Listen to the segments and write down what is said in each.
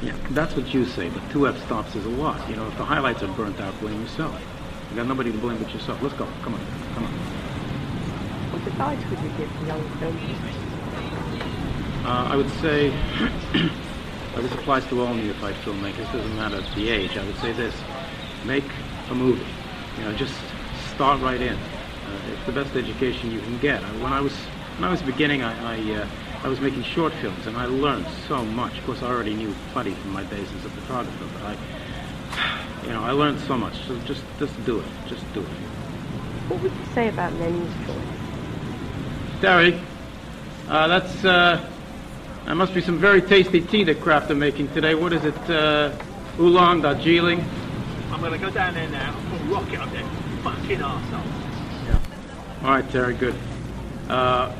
Yeah, that's what you say, but two f-stops is a lot. You know, if the highlights are burnt out, blame yourself. You got nobody to blame but yourself. Let's go. Come on. Come on. What advice would you give young filmmakers? Uh, I would say, well, this applies to all neophyte filmmakers, doesn't matter the age. I would say this, make a movie. You know, just start right in. Uh, it's the best education you can get. I, when I was when I was beginning, I I, uh, I was making short films, and I learned so much. Of course, I already knew plenty from my days as a photographer, but I, you know, I learned so much. So just just do it. Just do it. What would you say about Lenin's choice? Derry, uh, that's uh, that must be some very tasty tea that Kraft are making today. What is it? Uh, oolong, Darjeeling. I'm gonna go down there now and put a rocket up there. Fucking arsehole. All right, Terry, good. Uh,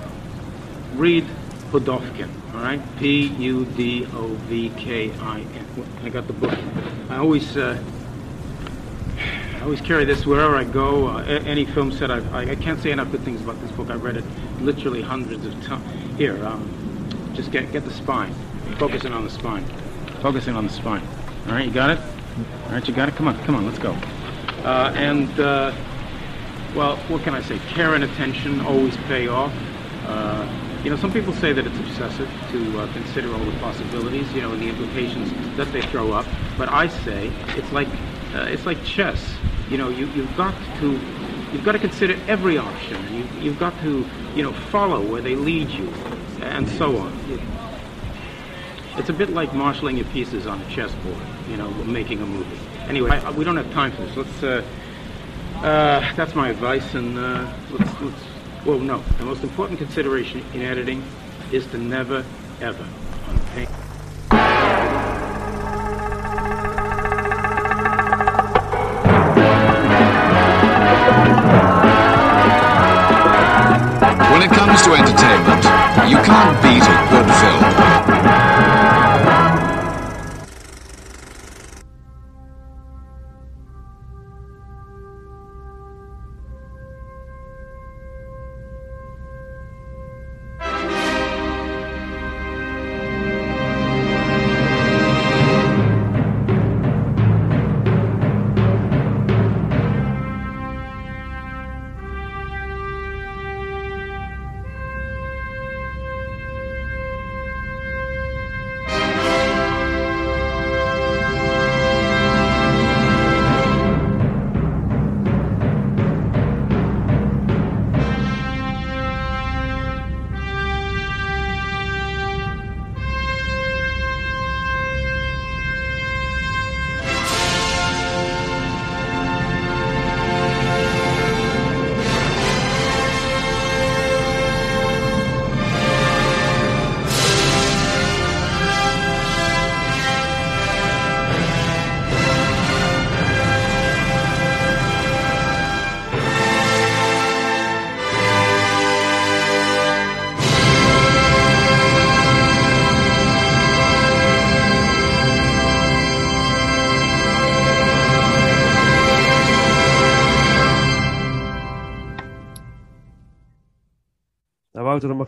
read Pudovkin, all right? P-U-D-O-V-K-I-N. I got the book. I always, uh, I always carry this wherever I go. Uh, any film set, I, I, I can't say enough good things about this book. I've read it literally hundreds of times. Here, um, just get get the spine. Focusing on the spine. Focusing on the spine. All right, you got it? All right, you got it? Come on, come on, let's go. Uh, and, uh, well, what can I say? Care and attention always pay off. You know, some people say that it's obsessive to uh, consider all the possibilities, you know, and the implications that they throw up. But I say it's like uh, it's like chess. You know, you, you've got to you've got to consider every option, you, you've got to you know follow where they lead you, and so on. It's a bit like marshaling your pieces on a chessboard, you know, making a movie. Anyway, I, we don't have time for this. Let's. Uh, uh, that's my advice, and uh, let's, let's. Well, no. The most important consideration in editing is to never, ever. When it comes to entertainment,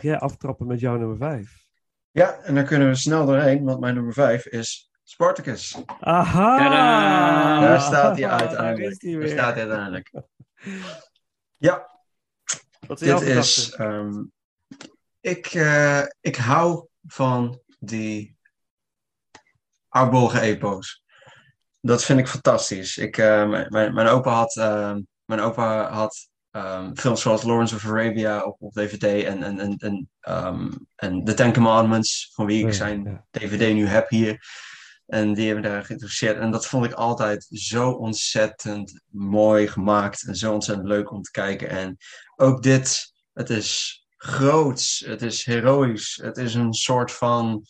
mag jij aftrappen met jouw nummer 5. Ja, en dan kunnen we snel doorheen, want mijn nummer 5 is Spartacus. Aha! Tadaa! Daar staat hij Daar uiteindelijk. Daar weer. staat hij uiteindelijk. Ja, Wat dit is. ehm, ik, eh, ik hou van die oudbollige epo's. Dat vind ik fantastisch. Ik, eh, mijn, mijn, mijn opa had, ehm, mijn opa had ehm, films zoals Lawrence of Arabia op, op DVD en, en, en, en, ehm, en The Ten Commandments, van wie ik Ja, zijn ja. DVD nu heb hier. En die hebben daar geïnteresseerd. En dat vond ik altijd zo ontzettend mooi gemaakt. En zo ontzettend leuk om te kijken. En ook dit, het is groots. Het is heroïs. Het is een soort van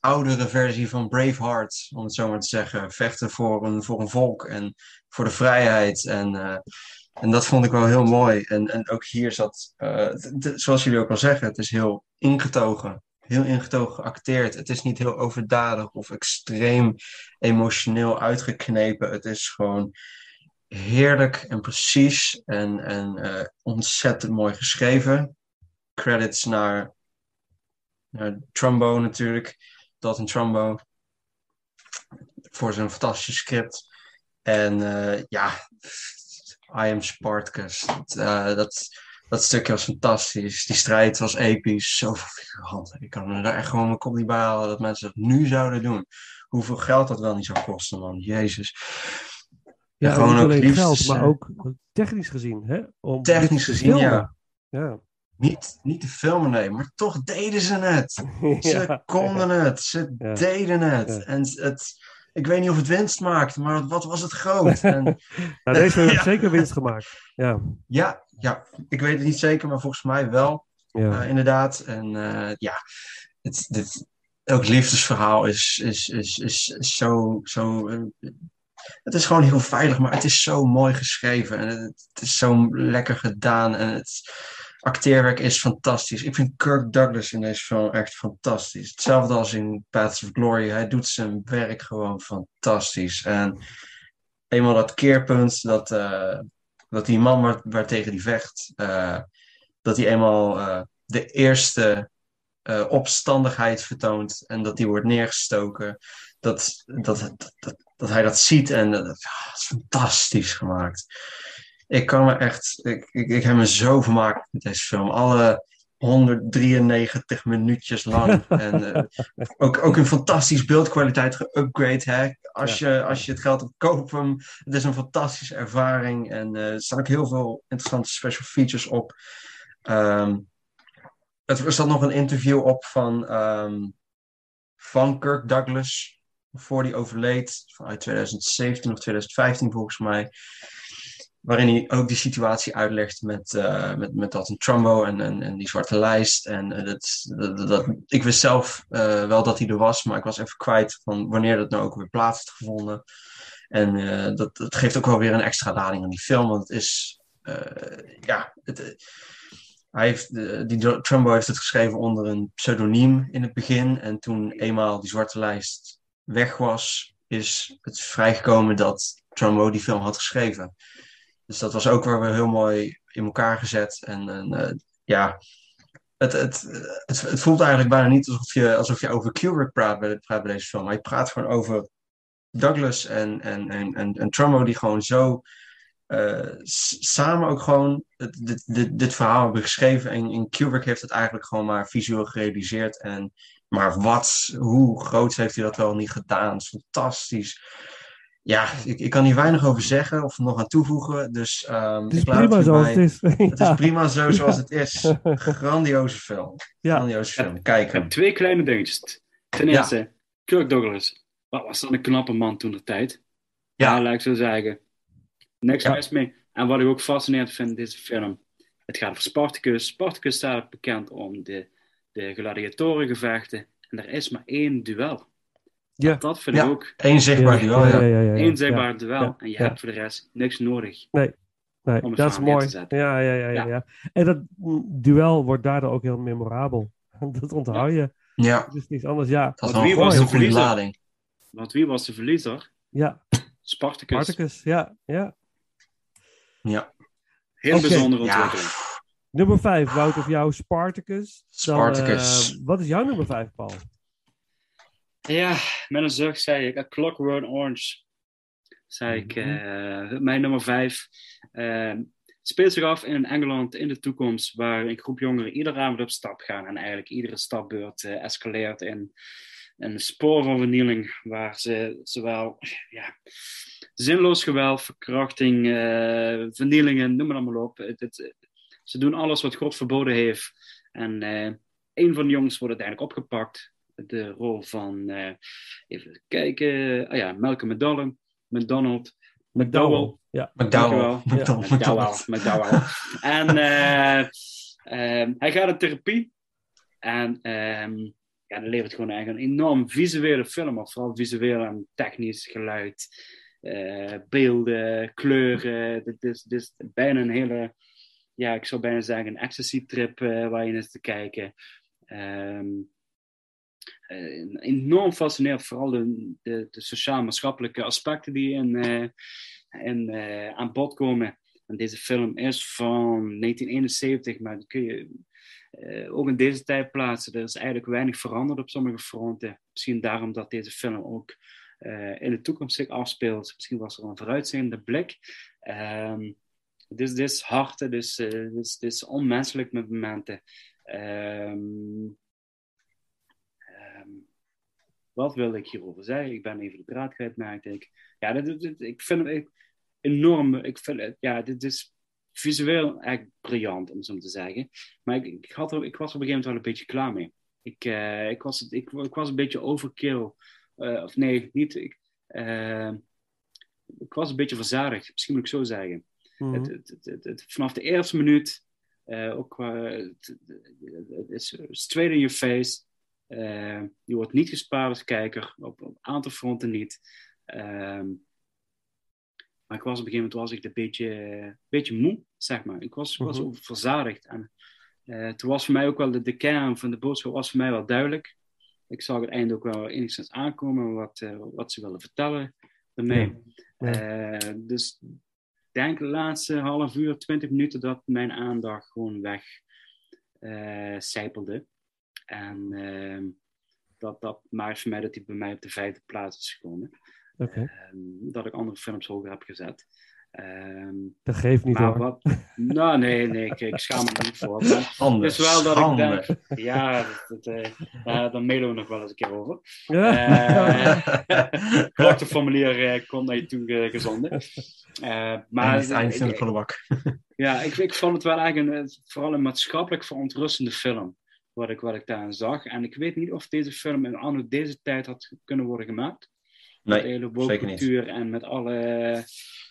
oudere versie van Braveheart, om het zo maar te zeggen. Vechten voor een, voor een volk en voor de vrijheid. En, eh, en dat vond ik wel heel mooi. En, en ook hier zat, eh, zoals jullie ook al zeggen, het is heel ingetogen. Heel ingetogen geacteerd. Het is niet heel overdadig of extreem emotioneel uitgeknepen. Het is gewoon heerlijk en precies en, en eh, ontzettend mooi geschreven. Credits naar, naar Trumbo natuurlijk, Dalton Trumbo. voor zijn fantastische script. En eh, ja, I am Spartacus. Dat, eh, dat, dat stukje was fantastisch. Die strijd was episch. Zoveel figuranten. Ik kan me daar echt gewoon mijn kop niet bij halen dat mensen dat nu zouden doen. Hoeveel geld dat wel niet zou kosten, man. Jezus. Ja, gewoon ook liefst, geld, maar ook technisch gezien. Hè? Om Technisch gezien, ja. Ja. Niet, niet te filmen, nee, maar toch deden ze het. Ze Ja. konden het, ze Ja. deden het. En het, ik weet niet of het winst maakte, maar wat was het groot. En Nou, deze heeft Ja. zeker winst gemaakt. Ja. ja, ja, ik weet het niet zeker, maar volgens mij wel, Ja. eh, inderdaad. En eh, ja, het, dit, elk liefdesverhaal is, is, is, is, is zo, zo eh, het is gewoon heel veilig, maar het is zo mooi geschreven en het, het is zo lekker gedaan en het acteerwerk is fantastisch. Ik vind Kirk Douglas in deze film echt fantastisch. Hetzelfde als in Paths of Glory. Hij doet zijn werk gewoon fantastisch. En eenmaal dat keerpunt, dat, eh, dat die man waar, waartegen die vecht, eh, dat hij eenmaal eh, de eerste opstandigheid vertoont en dat die wordt neergestoken. Dat, dat, dat, dat, hij dat ziet en dat, dat is fantastisch gemaakt. Ik kan me echt, ik, ik, ik heb me zo vermaakt met deze film. Alle 193 minuutjes lang. en eh, ook, ook een fantastisch beeldkwaliteit geupgrade. Hè? Als, je, als je het geld hebt, koop hem. Het is een fantastische ervaring. En eh, er staan ook heel veel interessante special features op. Ehm, er staat nog een interview op van, ehm, van Kirk Douglas. Voor die overleed. Uit 2017 of 2015 volgens mij. Waarin hij ook die situatie uitlegt met, eh, met, met dat een Trumbo en, en, en die zwarte lijst. En eh, dat, dat, ik wist zelf eh, wel dat hij er was, maar ik was even kwijt van wanneer dat nou ook weer plaats heeft gevonden. En dat, dat geeft ook wel weer een extra lading aan die film, want het is, ja, het, hij heeft, die Trumbo heeft het geschreven onder een pseudoniem in het begin. En toen eenmaal die zwarte lijst weg was, is het vrijgekomen dat Trumbo die film had geschreven. Dus dat was ook weer heel mooi in elkaar gezet. En, eh, ja, het, het, het, het voelt eigenlijk bijna niet alsof je, alsof je over Kubrick praat bij, praat bij deze film. Maar je praat gewoon over Douglas en, en, en, en, en Trumbo die gewoon zo eh, samen ook gewoon het, dit, dit, dit verhaal hebben geschreven. En, en Kubrick heeft het eigenlijk gewoon maar visueel gerealiseerd. En, maar wat, hoe groot heeft hij dat wel niet gedaan? Fantastisch. Ja, ik, ik kan hier weinig over zeggen of nog aan toevoegen. Dus ehm, Het is ik prima het zoals het is. Het Ja. is prima zo zoals het is. Grandioze film. Ja. Grandioze film. Ik Kijk heb hem. twee kleine dingetjes. Ten Ja. eerste, Kirk Douglas. Wat was dan een knappe man toen de tijd? Ja. Ja, laat ik zo zeggen. Niks Ja. mis mee. En wat ik ook fascinerend vind in deze film. Het gaat over Spartacus. Spartacus staat bekend om de, de gladiatorengevechten. En er is maar één duel. Ja. Dat vind Ja. ik ook Eén zichtbaar duel, ja. ja, ja. één zichtbaar Ja. duel. Ja. En je Ja. hebt voor de rest niks nodig. Nee, om het dat is mooi. te zetten. Ja, ja, ja, ja, Ja. ja. En dat duel wordt daardoor ook heel memorabel. Dat onthoud je. Ja, Het is niks anders. Ja, dat Want wie was de verliezer? lading. Want wie was de verliezer? ja. Spartacus. Spartacus. Ja, ja. Ja. Heel Oké. bijzondere Ja. ontwikkeling. Nummer 5, Wouter, voor jou Spartacus. Dan, Spartacus. eh, wat is jouw nummer 5, Paul? Ja, met een zucht zei ik, A Clockwork Orange. Zei ik, Mhm. eh, mijn nummer vijf. eh, speelt zich af in Engeland in de toekomst, waar een groep jongeren iedere avond op stap gaan. En eigenlijk iedere stapbeurt eh, escaleert in een spoor van vernieling, waar ze zowel ja, zinloos geweld, verkrachting, vernielingen, noem het allemaal op. Het, het- ze doen alles wat God verboden heeft. En eh, een van de jongens wordt uiteindelijk opgepakt de rol van, eh, even kijken, ah ja, Malcolm McDowell, McDonald, McDowell, Ja. McDowell. McDowell. McDowell, en eh, ehm, hij gaat in therapie en ehm, ja, dan levert gewoon eigenlijk een enorm visuele film op, vooral visueel en technisch geluid, eh, beelden, kleuren. Dit is, dit is bijna een hele, ja, ik zou bijna zeggen, een ecstasy-trip eh, waar je is te kijken. Ehm, eh, enorm fascinerend, vooral de, de, de sociaal-maatschappelijke aspecten die in, eh, in, eh, aan bod komen. En deze film is van 1971, maar die kun je eh, ook in deze tijd plaatsen. Er is eigenlijk weinig veranderd op sommige fronten. Misschien daarom dat deze film ook in de toekomst zich afspeelt. Misschien was er een vooruitziende blik. Ehm, het is, het is hard, eh, het is, onmenselijk met momenten. Ehm, wat wilde ik hierover zeggen? Ik ben even de draad kwijt, merkte ik. Ja, dit, dit- dit- ik vind het enorm. Ik vind het, ja, dit is visueel echt briljant, om zo te zeggen. Maar ik, ik, had er, ik was er op een gegeven moment wel een beetje klaar mee. Ik, eh, ik, was, ik, ik was een beetje overkill. Eh, of nee, niet. Ik, eh, ik was een beetje verzadigd, misschien moet ik zo zeggen. Mhm. Het, het, het, vanaf de eerste minuut, ook qua, het is straight in your face. Eh, je wordt niet gespaard als kijker, op, een aantal fronten niet. Ehm, maar ik was op een gegeven moment was ik een beetje, een beetje moe, zeg maar. Ik was, was Mhm. verzadigd. En eh, toen was voor mij ook wel de, de kern van de boodschap was voor mij wel duidelijk. Ik zag het einde ook wel enigszins aankomen, wat, eh, wat ze willen vertellen daarmee. Ja. Dus ik denk de laatste half uur, twintig minuten dat mijn aandacht gewoon weg eh sijpelde. En ehm, dat, dat maakt voor mij dat hij bij mij op de vijfde plaats is gekomen. Ehm, dat ik andere films hoger heb gezet. Ehm, dat geeft niet maar hoor. wat... Nou, nee, nee, ik, ik schaam me er niet voor. Anders. het is wel dat schande. ik denk... Ja, dat, dat, eh, daar mailen we nog wel eens een keer over. Ja. Eh, klachtenformulier eh, komt naar je toe gezonden. Maar Eind- eind van de prullenbak. ja, ik, ik vond het wel eigenlijk een, vooral een maatschappelijk verontrustende film. Wat ik, wat ik daarin zag. En ik weet niet of deze film in anno deze tijd had kunnen worden gemaakt. met de Nee, hele zeker niet. woke-cultuur en met alle,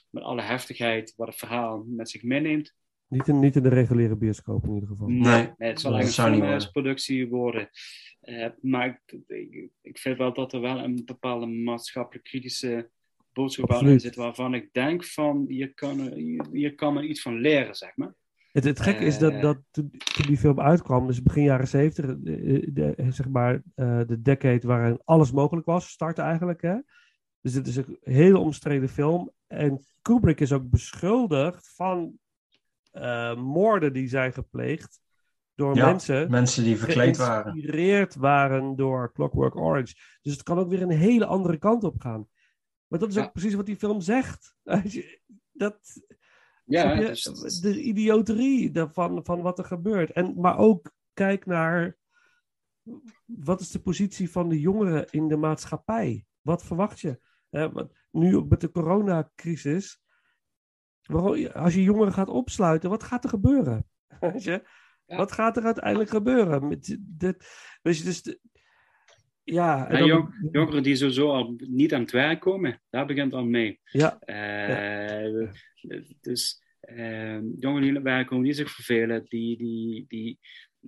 met alle heftigheid wat het verhaal met zich meeneemt. Niet, in, niet in de reguliere bioscoop in ieder geval. Nee, Nee, het zal dat eigenlijk zou een niet worden. Eh, maar ik, ik, ik vind wel dat er wel een bepaalde maatschappelijk kritische boodschap in zit, waarvan ik denk van, je kan, er- hier, hier kan men iets van leren, zeg maar. Het, het gekke is dat, Eh. dat toen, toen die film uitkwam, dus begin jaren zeventig, zeg maar eh, de decade waarin alles mogelijk was, startte eigenlijk. Hè? Dus het is een hele omstreden film. En Kubrick is ook beschuldigd van eh, moorden die zijn gepleegd door Ja, mensen Mensen die verkleed waren. geïnspireerd waren door Clockwork Orange. Dus het kan ook weer een hele andere kant op gaan. Maar dat is ook precies wat die film zegt. Dat, Ja, je? de idioterie daarvan, van wat er gebeurt. En, maar ook kijk naar wat is de positie van de jongeren in de maatschappij? Wat verwacht je? Wat- nu ook met de coronacrisis. Als je jongeren gaat opsluiten, wat gaat er gebeuren? Weet je? Ja. Wat gaat er uiteindelijk gebeuren? Met dit, weet je, dus ja, en Ja, dan- jong- jongeren die sowieso al niet aan het werk komen, daar begint al mee. ja, Eh, Dus eh, jongeren die aan het werk komen, die zich vervelen, die... die, die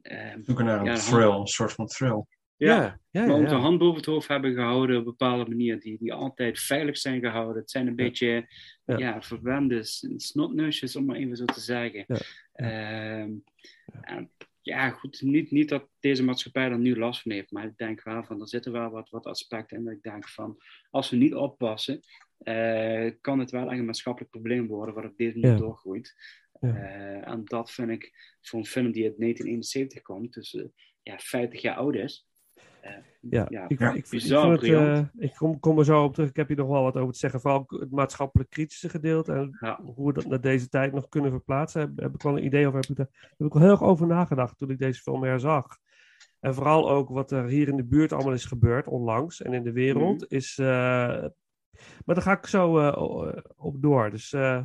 eh, Zoeken naar een Ja, thrill, hand- een soort van thrill. ja, ja, ja, maar hand boven het hoofd hebben gehouden op een bepaalde manier, die, die altijd veilig zijn gehouden. Het zijn een beetje Ja. ja. verwende snotneusjes, om maar even zo te zeggen. Ja. Ehm, en ja, goed, niet, niet dat deze maatschappij er nu last van heeft, maar ik denk wel van, er zitten wel wat, wat aspecten in dat ik denk van, als we niet oppassen, eh, kan het wel echt een maatschappelijk probleem worden, wat op deze manier Ja. doorgroeit. Ja. Eh, en dat vind ik voor een film die uit 1971 komt, dus eh, ja, 50 jaar oud is. Eh, Ja, ja, ik, ja, ik, bizar het, eh, ik kom, kom er zo op terug. Ik heb hier nog wel wat over te zeggen. Vooral het maatschappelijk kritische gedeelte. En Ja. hoe we dat naar deze tijd nog kunnen verplaatsen. Heb, heb ik wel een idee over. Heb ik, daar, heb ik wel heel erg over nagedacht toen ik deze film herzag. En vooral ook wat er hier in de buurt allemaal is gebeurd, onlangs. En in de wereld. Mhm. is, eh, maar daar ga ik zo eh, op door. Dus eh,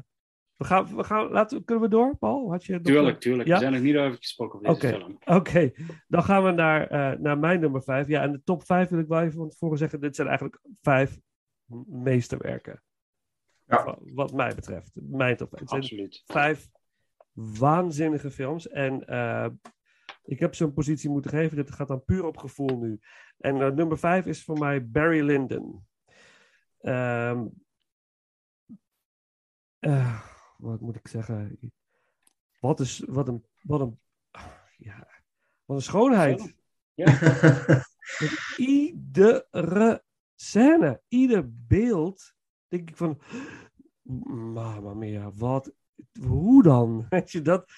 we gaan, we gaan, laten, we- kunnen we door, Paul? Had je nog- Tuurlijk, tuurlijk. Ja? We zijn nog niet over gesproken over deze Oké. film. Oké, dan gaan we naar, eh, naar mijn nummer vijf. Ja, en de top vijf wil ik wel even van tevoren zeggen. Dit zijn eigenlijk vijf meesterwerken. Ja. Wa- Wat mij betreft. Mijn top vijf. Absoluut. vijf waanzinnige films. En eh, ik heb ze een positie moeten geven. Dit gaat dan puur op gevoel nu. En eh, nummer vijf is voor mij Barry Lyndon. Ehm, eh, wat moet ik zeggen? Wat, is, wat een... Wat een ja, wat een schoonheid. Ja. Iedere scène, ieder beeld, denk ik van, mamma mia, wat, hoe dan? Weet je, dat,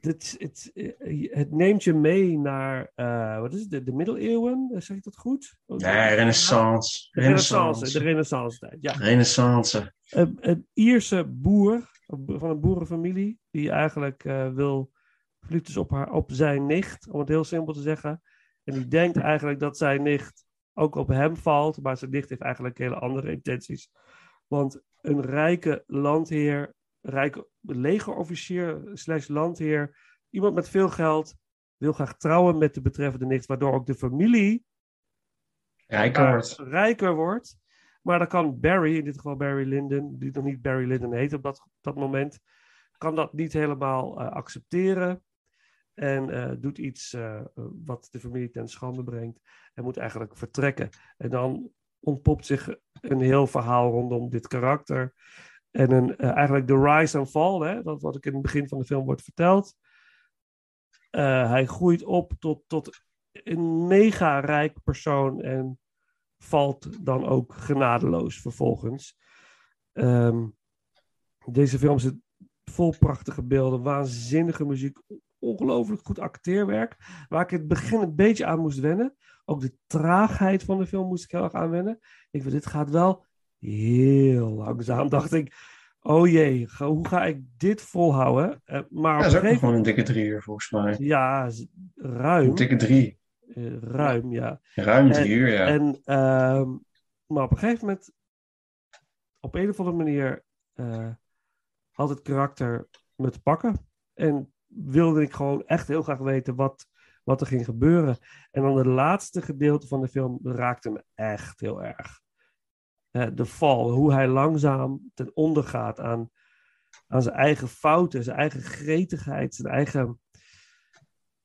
het, het, eh, het neemt je mee naar, eh, wat is het, de, de middeleeuwen, zeg ik dat goed? Nee, renaissance. De renaissance, de renaissance tijd, ja. Renaissance. Een, een Ierse boer, van een boerenfamilie, die eigenlijk eh, wil verliefd is op, haar, op zijn nicht, om het heel simpel te zeggen. En die denkt eigenlijk dat zijn nicht ook op hem valt, maar zijn nicht heeft eigenlijk hele andere intenties. Want een rijke landheer, rijke legerofficier slash landheer, iemand met veel geld, wil graag trouwen met de betreffende nicht, waardoor ook de familie Rijker wordt. rijker wordt. Maar dan kan Barry, in dit geval Barry Lyndon, die nog niet Barry Lyndon heet op dat, dat moment, kan dat niet helemaal eh, accepteren. En eh, doet iets eh, wat de familie ten schande brengt. En moet eigenlijk vertrekken. En dan ontpopt zich een heel verhaal rondom dit karakter. En een, eigenlijk de rise and fall, hè, dat wat ik in het begin van de film wordt verteld. Hij groeit op tot, tot een mega rijk persoon en valt dan ook genadeloos vervolgens. Ehm, deze film zit vol prachtige beelden, waanzinnige muziek, ongelooflijk goed acteerwerk. Waar ik in het begin een beetje aan moest wennen. Ook de traagheid van de film moest ik heel erg aan wennen. Ik vind, dit gaat wel heel langzaam. Dacht ik, oh jee, hoe ga ik dit volhouden? Eh, maar Ja, dat is ook gegeven gewoon een dikke drie uur volgens mij. ja, ruim. Een dikke drie. Eh, ruim, ja. Ruim En- drie uur, ja. En, ehm, maar op een gegeven moment, op een of andere manier, eh, had het karakter me te pakken. En wilde ik gewoon echt heel graag weten wat, wat er ging gebeuren. En dan de laatste gedeelte van de film raakte me echt heel erg. Eh, de val, hoe hij langzaam ten onder gaat aan, aan zijn eigen fouten, zijn eigen gretigheid, zijn eigen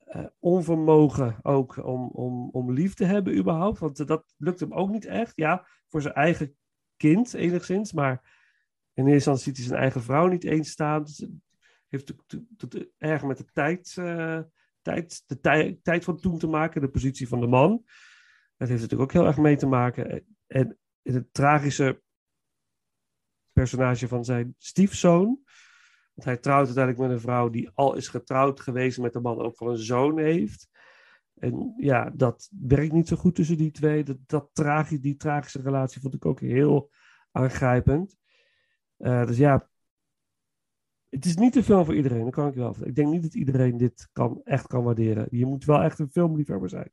eh, onvermogen ook om, om, om lief te hebben überhaupt. Want dat lukt hem ook niet echt. Ja, voor zijn eigen kind enigszins, maar in eerste instantie ziet hij zijn eigen vrouw niet eens staan. Dus het heeft te- erg met de tijd, eh, tijd, de tij- tijd van toen te maken, de positie van de man. Dat heeft natuurlijk ook heel erg mee te maken. En het tragische personage van zijn stiefzoon. Want hij trouwt uiteindelijk met een vrouw die al is getrouwd geweest met een man ook al een zoon heeft. En ja, dat werkt niet zo goed tussen die twee. Dat, die tragische relatie vond ik ook heel aangrijpend. Eh, dus ja, het is niet een film voor iedereen, dat kan ik wel. Ik denk niet dat iedereen dit kan, echt kan waarderen. Je moet wel echt een filmliefhebber zijn.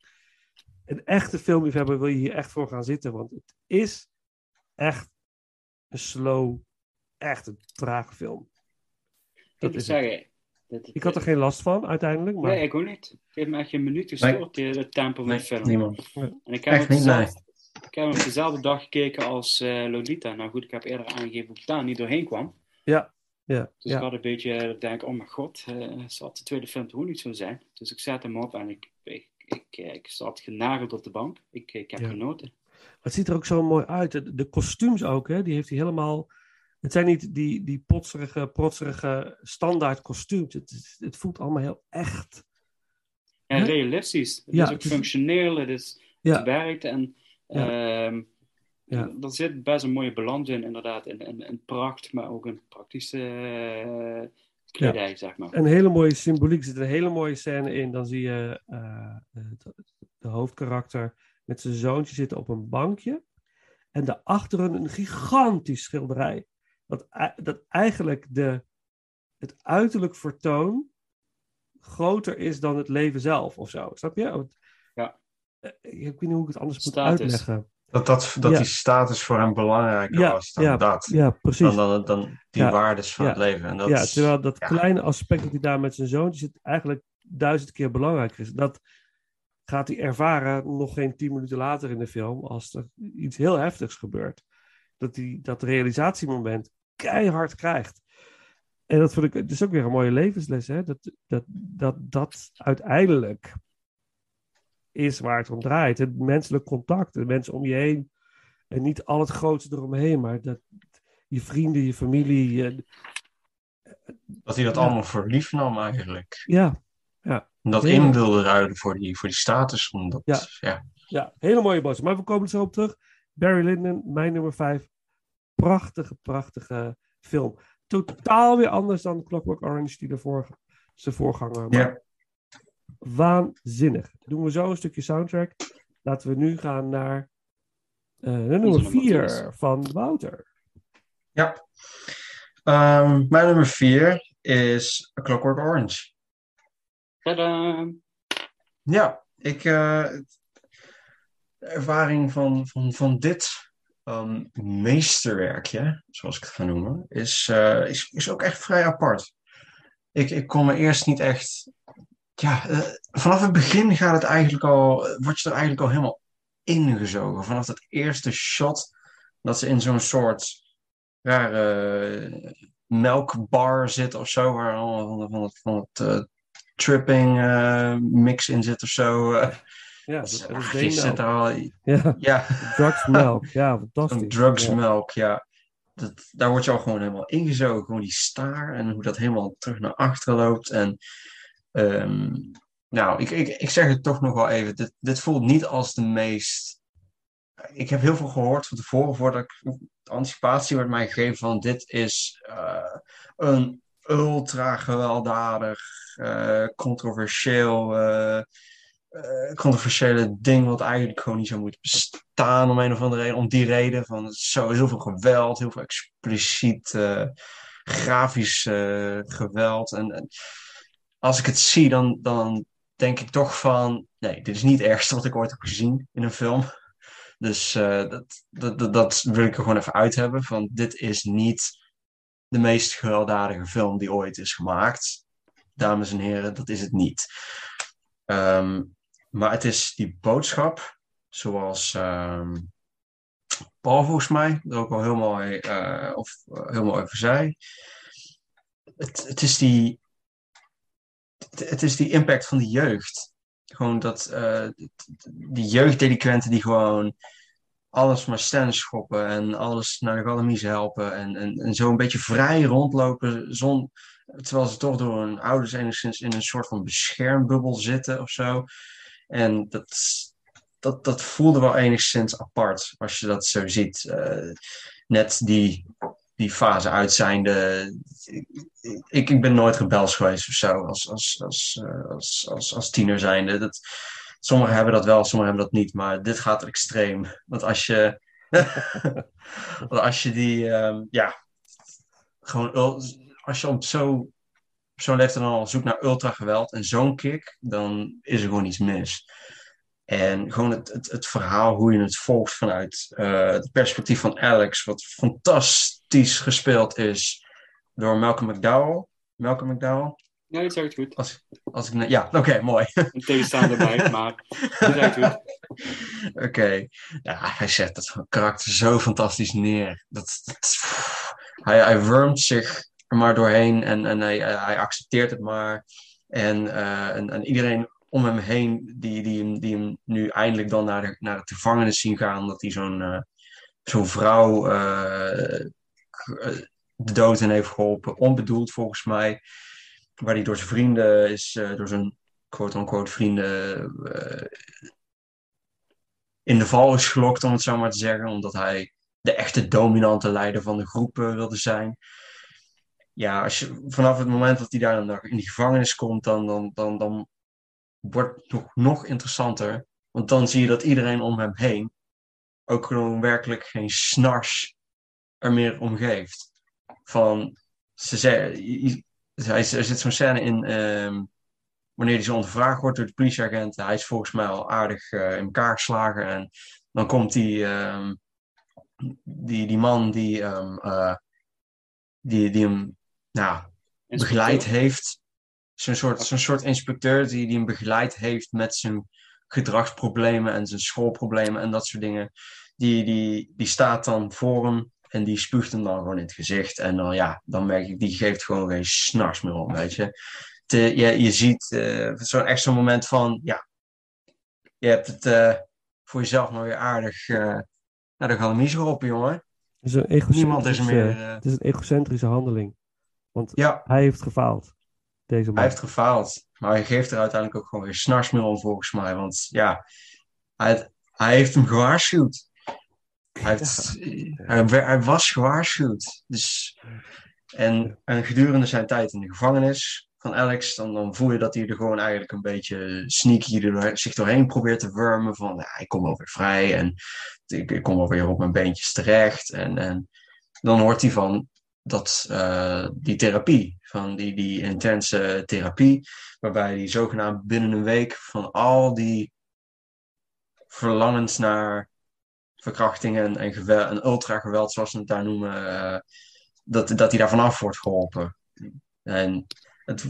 Een echte filmliefhebber wil je hier echt voor gaan zitten, want het is echt een slow, echt een trage film. Ik Dat is zeggen. Ik had er geen last van uiteindelijk, maar Nee, ik ook niet. Het heeft me echt geen minuut gestoord, die- het tempo van Nee, de film. niemand. En ik heb, Echt op niet, dezelfde, ik heb op dezelfde dag gekeken als eh, Lolita. Nou goed, ik heb eerder aangegeven hoe ik daar niet doorheen kwam. ja, ja, Dus ja. ik had een beetje dat ik denk, oh mijn god, eh, zal de tweede film toch ook niet zo zijn? Dus ik zet hem op en ik, ik, ik, eh, ik zat genageld op de bank. Ik, ik heb Ja. genoten. Het ziet er ook zo mooi uit. De, de kostuums ook, hè? Die heeft hij helemaal. Het zijn niet die, die potserige, protserige standaard kostuums. Het, het voelt allemaal heel echt. En realistisch. Het Ja, is ook het functioneel, het, is, Ja. het werkt en ehm, Ja. er zit best een mooie balans in, inderdaad. In, in, in pracht, maar ook een praktische eh, kledij, zeg maar. Een hele mooie symboliek. Er zit een hele mooie scène in. Dan zie je eh, de, de hoofdkarakter met zijn zoontje zitten op een bankje. En daarachter een gigantisch schilderij. Dat, dat eigenlijk de, het uiterlijk vertoon groter is dan het leven zelf of zo. Snap je? Want, Ja. eh, Ik weet niet hoe ik het anders moet uitleggen. Dat, dat, dat Ja. die status voor hem belangrijker Ja, was dan ja, dat. Ja, precies. Dan, dan, dan die Ja. waardes van Ja. het leven. En dat ja, terwijl dat ja. kleine aspect dat hij daar met zijn zoontje zit, eigenlijk duizend keer belangrijker is. Dat gaat hij ervaren nog geen tien minuten later in de film, als er iets heel heftigs gebeurt. Dat hij dat realisatiemoment keihard krijgt. En dat vond ik, het is ook weer een mooie levensles, hè? Dat, dat, dat dat uiteindelijk is waar het om draait. Het menselijk contact, de mensen om je heen. En niet al het grootste eromheen, maar dat, je vrienden, je familie, je, dat hij dat Ja. allemaal voor lief nam eigenlijk. Ja, En dat Ja. in wilde ruilen voor die, voor die status. Omdat, Ja. ja. ja, hele mooie boodschap. Maar we komen er zo op terug. Barry Lyndon, mijn nummer 5. Prachtige, prachtige film. Totaal weer anders dan Clockwork Orange die ervoor zijn voorganger. Ja. Waanzinnig. Doen we zo een stukje soundtrack. Laten we nu gaan naar eh, de nummer nummer 4 vier. van Wouter. Ja. Ehm, mijn nummer vier is A Clockwork Orange. Tadaa! Ja, ik, eh, de ervaring van, van, van dit ehm, meesterwerkje, zoals ik het ga noemen, is, eh, is, is ook echt vrij apart. Ik, ik kon me eerst niet echt. Ja, eh, vanaf het begin gaat het eigenlijk al, word je er eigenlijk al helemaal ingezogen. Vanaf dat eerste shot dat ze in zo'n soort rare melkbar zit of zo, waar allemaal van, het, van het eh, tripping mix in zit of zo. Ja, Dat is- dat, is er al, Ja, ja, drugsmelk. Ja, een fantastisch. drugsmelk, ja. Dat, daar word je al gewoon helemaal ingezogen. Gewoon die staar en hoe dat helemaal terug naar achteren loopt. En ehm, nou, ik, ik, ik zeg het toch nog wel even. Dit, dit voelt niet als de meest. Ik heb heel veel gehoord van tevoren voordat ik de anticipatie werd mij gegeven van dit is eh, een ultra gewelddadig, eh, controversieel, eh, eh, controversiële ding wat eigenlijk gewoon niet zou moeten bestaan om een of andere reden. Om die reden van zo heel veel geweld, heel veel expliciet eh, grafisch eh, geweld. En, als ik het zie, dan, dan denk ik toch van nee, dit is niet het ergste wat ik ooit heb gezien in een film. Dus dat, dat, dat, dat wil ik er gewoon even uit hebben. Van dit is niet de meest gewelddadige film die ooit is gemaakt. Dames en heren, dat is het niet. Ehm, maar het is die boodschap, zoals ehm, Paul volgens mij er ook al heel mooi, eh, of, eh, heel mooi over zei. Het, het, is die, het, is die impact van de jeugd. Gewoon dat eh, die jeugddelinquenten die gewoon alles maar stand schoppen en alles naar de galamies helpen en, en, en zo een beetje vrij rondlopen, zon, terwijl ze toch door hun ouders enigszins in een soort van beschermbubbel zitten of zo. En dat, dat, dat voelde wel enigszins apart als je dat zo ziet. Eh, net die, die fase uit zijnde. Ik, ik ben nooit rebels geweest of zo als, als, als, eh, als, als, als tiener zijnde. Dat, sommigen hebben dat wel, sommigen hebben dat niet. Maar dit gaat extreem. Want als je, als je die, ehm, ja, gewoon, als je op zo, zo'n leeftijd dan al zoekt naar ultra geweld en zo'n kick, dan is er gewoon iets mis. En gewoon het, het, het verhaal, hoe je het volgt vanuit eh, het perspectief van Alex, wat fantastisch gespeeld is door Malcolm McDowell. Malcolm McDowell? Ja, je zegt het goed. Als, als ik, ja, oké, mooi. Een tegenstander bij, maar je zegt het goed. Oké, ja, hij zet het karakter zo fantastisch neer. Dat, dat, hij, hij wurmt zich maar doorheen en, en hij, hij accepteert het maar. En, eh, en, en iedereen om hem heen, die, die, hem, die hem nu eindelijk dan naar de, naar de gevangenis zien gaan, omdat hij zo'n eh, zo'n vrouw eh, eh, de dood in heeft geholpen, onbedoeld volgens mij, waar hij door zijn vrienden is, eh, door zijn quote-unquote vrienden eh, in de val is gelokt, om het zo maar te zeggen, omdat hij de echte dominante leider van de groep eh, wilde zijn. Ja, als je, vanaf het moment dat hij daar dan in die gevangenis komt, dan, dan, dan, dan wordt het nog, nog interessanter. Want dan zie je dat iedereen om hem heen ook gewoon werkelijk geen snars er meer om geeft. Van, ze zei, hij, er zit zo'n scène in, ehm, wanneer hij zo ondervraagd wordt door de politieagent. Hij is volgens mij al aardig eh, in elkaar geslagen. En dan komt die, ehm, die, die man die, ehm, eh, die, die hem nou, begeleid heeft. Zo'n soort, zo'n soort inspecteur die, die hem begeleid heeft met zijn gedragsproblemen en zijn schoolproblemen en dat soort dingen. Die, die, die staat dan voor hem en die spuugt hem dan gewoon in het gezicht. En dan, ja, dan merk ik, die geeft gewoon geen snars meer om, weet je. Te, je, je ziet eh, zo'n extra moment van, ja, je hebt het eh, voor jezelf maar weer aardig eh, naar de galamies geholpen, jongen. Het is een Niemand is er meer. eh, het is een egocentrische handeling. Want ja, hij heeft gefaald. Deze man. Hij heeft gefaald, maar hij geeft er uiteindelijk ook gewoon weer snars meer om, volgens mij. Want ja, hij, hij heeft hem gewaarschuwd. Hij, heeft, hij, hij was gewaarschuwd. Dus, en, en gedurende zijn tijd in de gevangenis van Alex, dan, dan voel je dat hij er gewoon eigenlijk een beetje sneaky er, zich doorheen probeert te wurmen. Van ja, ik kom wel weer vrij en ik, ik kom wel weer op mijn beentjes terecht. En, en dan hoort hij van dat, eh, die therapie, van die, die intense therapie, waarbij hij zogenaamd binnen een week van al die verlangens naar verkrachtingen en, geweld, en ultra-geweld, zoals ze het daar noemen, eh, dat, dat hij daar vanaf wordt geholpen. En het,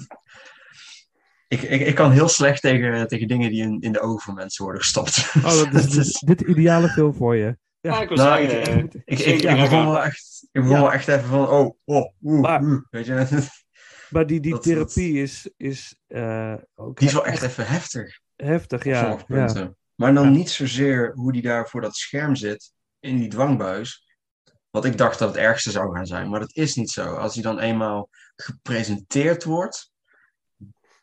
ik, ik, ik kan heel slecht tegen, tegen dingen die in, in de ogen van mensen worden gestopt. Oh, dat is, dit de ideale film voor je. Ja. Ik wil Nou, zeggen, ik, eh, ik, ik, ik begon wel echt, ik begon Ja. wel echt even van, oh, oh, oeh, Maar- oeh, weet je. Maar die, die Dat- therapie is, is eh, ook Die is wel echt even heftig. heftig. op Ja, ja. Maar dan Ja. niet zozeer hoe die daar voor dat scherm zit, in die dwangbuis. Wat ik dacht dat het ergste zou gaan zijn, maar dat is niet zo. Als hij dan eenmaal gepresenteerd wordt,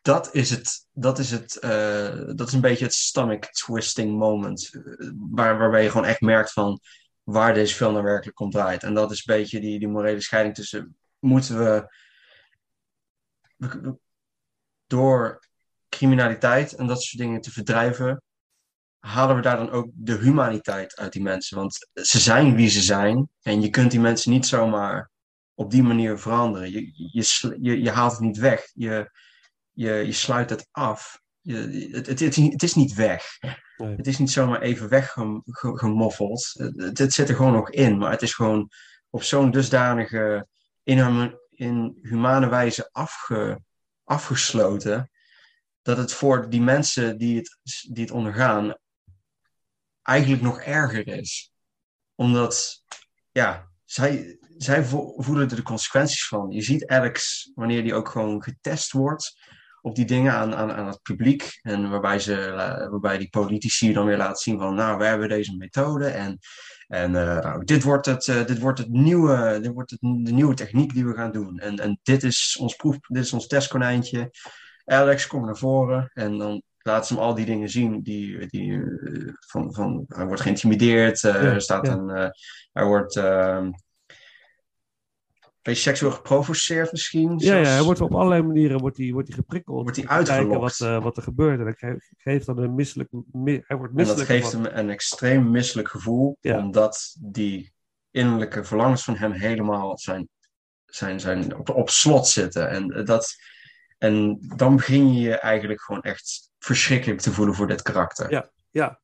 dat is het, dat is het, eh, dat is een beetje het stomach twisting moment. eh, Waar, waarbij je gewoon echt merkt van waar deze film nou werkelijk om draait. En dat is een beetje die, die morele scheiding tussen, moeten we door criminaliteit en dat soort dingen te verdrijven, halen we daar dan ook de humaniteit uit die mensen. Want ze zijn wie ze zijn en je kunt die mensen niet zomaar op die manier veranderen. Je, je, je, je haalt het niet weg. Je, je, je sluit het af. Je, het, het, het, het is niet weg. Nee. Het is niet zomaar even weggemoffeld. Het, het zit er gewoon nog in, maar het is gewoon op zo'n dusdanige, in, in humane wijze afge, afgesloten, dat het voor die mensen die het, die het ondergaan eigenlijk nog erger is. Omdat, ja, zij, zij vo- voelen er de consequenties van. Je ziet Alex, wanneer die ook gewoon getest wordt op die dingen aan, aan, aan het publiek. En waarbij, ze, waarbij die politici dan weer laten zien van, nou, we hebben deze methode en, en eh, nou, dit wordt, het, eh, dit wordt, het nieuwe, dit wordt het, de nieuwe techniek die we gaan doen. En, en dit is ons proef, dit is ons testkonijntje. Alex, kom naar voren. En dan laten ze hem al die dingen zien. Die, die, eh, van, van, hij wordt geïntimideerd. Ja, er staat ja. een, hij wordt ehm, beetje seksueel geprovoceerd misschien. Ja, ja, hij wordt op allerlei manieren wordt hij, wordt hij geprikkeld. Wordt hij uitgelokt. wat, eh, wat er gebeurt. En hij geeft dan een misselijk... mi- hij wordt En dat misselijk. geeft hem een extreem misselijk gevoel, Ja. omdat die innerlijke verlangens van hem helemaal zijn, zijn, zijn op, op slot zitten. En, dat, en dan begin je je eigenlijk gewoon echt verschrikkelijk te voelen voor dit karakter. Ja. Ja.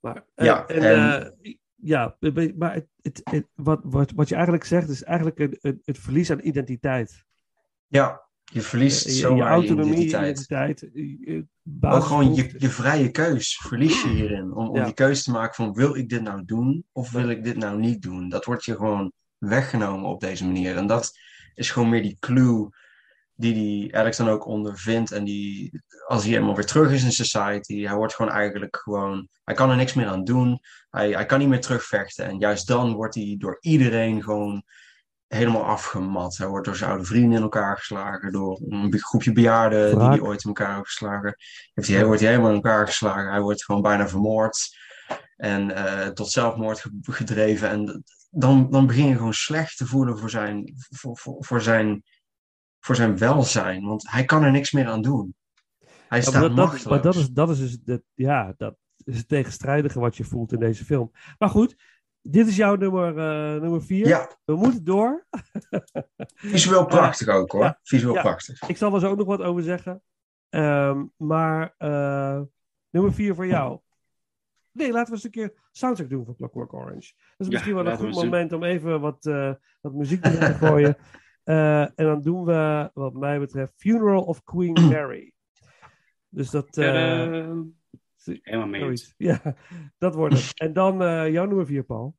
Maar, eh, Ja, en, en- eh, ja, maar het, het, het- wat, wat, wat je eigenlijk zegt is eigenlijk een, een- het verlies aan identiteit. Ja, je verliest Eh, je, je autonomie, identiteit. identiteit. je- je Ook gewoon je, je vrije keus verlies je hierin. Om, om Ja. die keuze te maken van wil ik dit nou doen of wil ik dit nou niet doen. Dat wordt je gewoon weggenomen op deze manier. En dat is gewoon meer die clue die die Alex dan ook ondervindt. En die, als hij helemaal weer terug is in society, hij wordt gewoon eigenlijk gewoon, hij kan er niks meer aan doen. Hij, hij kan niet meer terugvechten. En juist dan wordt hij door iedereen gewoon helemaal afgemat. Hij wordt door zijn oude vrienden in elkaar geslagen, door een groepje bejaarden die hij ooit in elkaar heeft geslagen. Heeft hij, wordt hij helemaal in elkaar geslagen. Hij wordt gewoon bijna vermoord en eh, tot zelfmoord ge- gedreven. En dan, dan begin je gewoon slecht te voelen voor zijn, voor, voor, voor zijn, voor zijn welzijn. Want hij kan er niks meer aan doen. Hij Ja, staat maar dat, maar dat is, dat is dus het, ja, dat is het tegenstrijdige wat je voelt in deze film. Maar goed, dit is jouw nummer, eh, nummer vier. Ja, We moeten door. visueel prachtig ook hoor. ja, visueel ja. prachtig. Ik zal er zo ook nog wat over zeggen. Ehm, maar eh, nummer vier voor jou. Nee, laten we eens een keer soundtrack doen van Clockwork Orange. Dat is Ja, misschien wel een goed doen. moment om even wat, eh, wat muziek erin te gooien. Eh, en dan doen we, wat mij betreft, Funeral of Queen Mary. Dus dat... eh. Helemaal mee. Ja, dat wordt het. En dan eh, jouw nummer vier, Paul.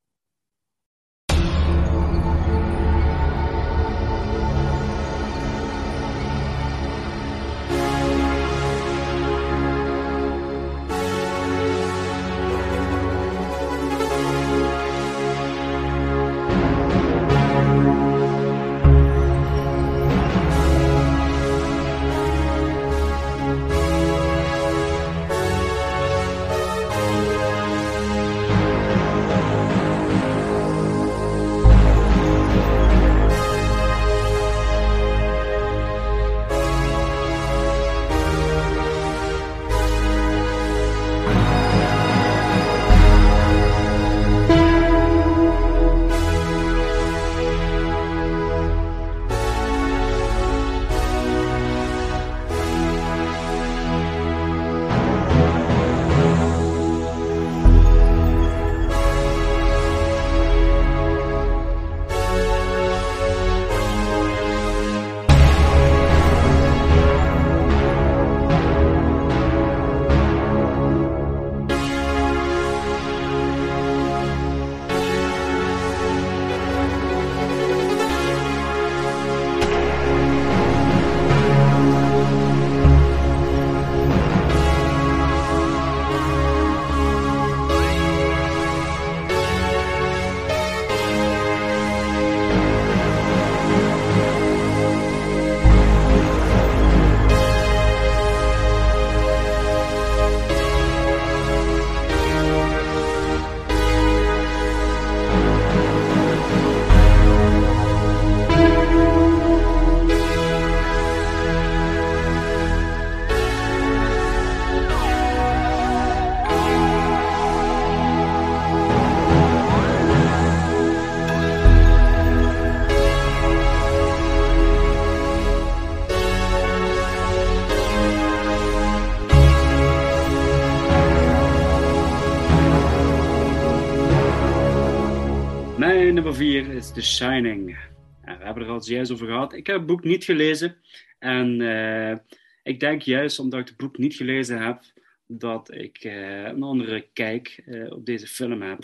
Nummer 4 is The Shining. En we hebben er al zojuist over gehad. Ik heb het boek niet gelezen. En eh, ik denk juist omdat ik het boek niet gelezen heb, dat ik eh, een andere kijk eh, op deze film heb.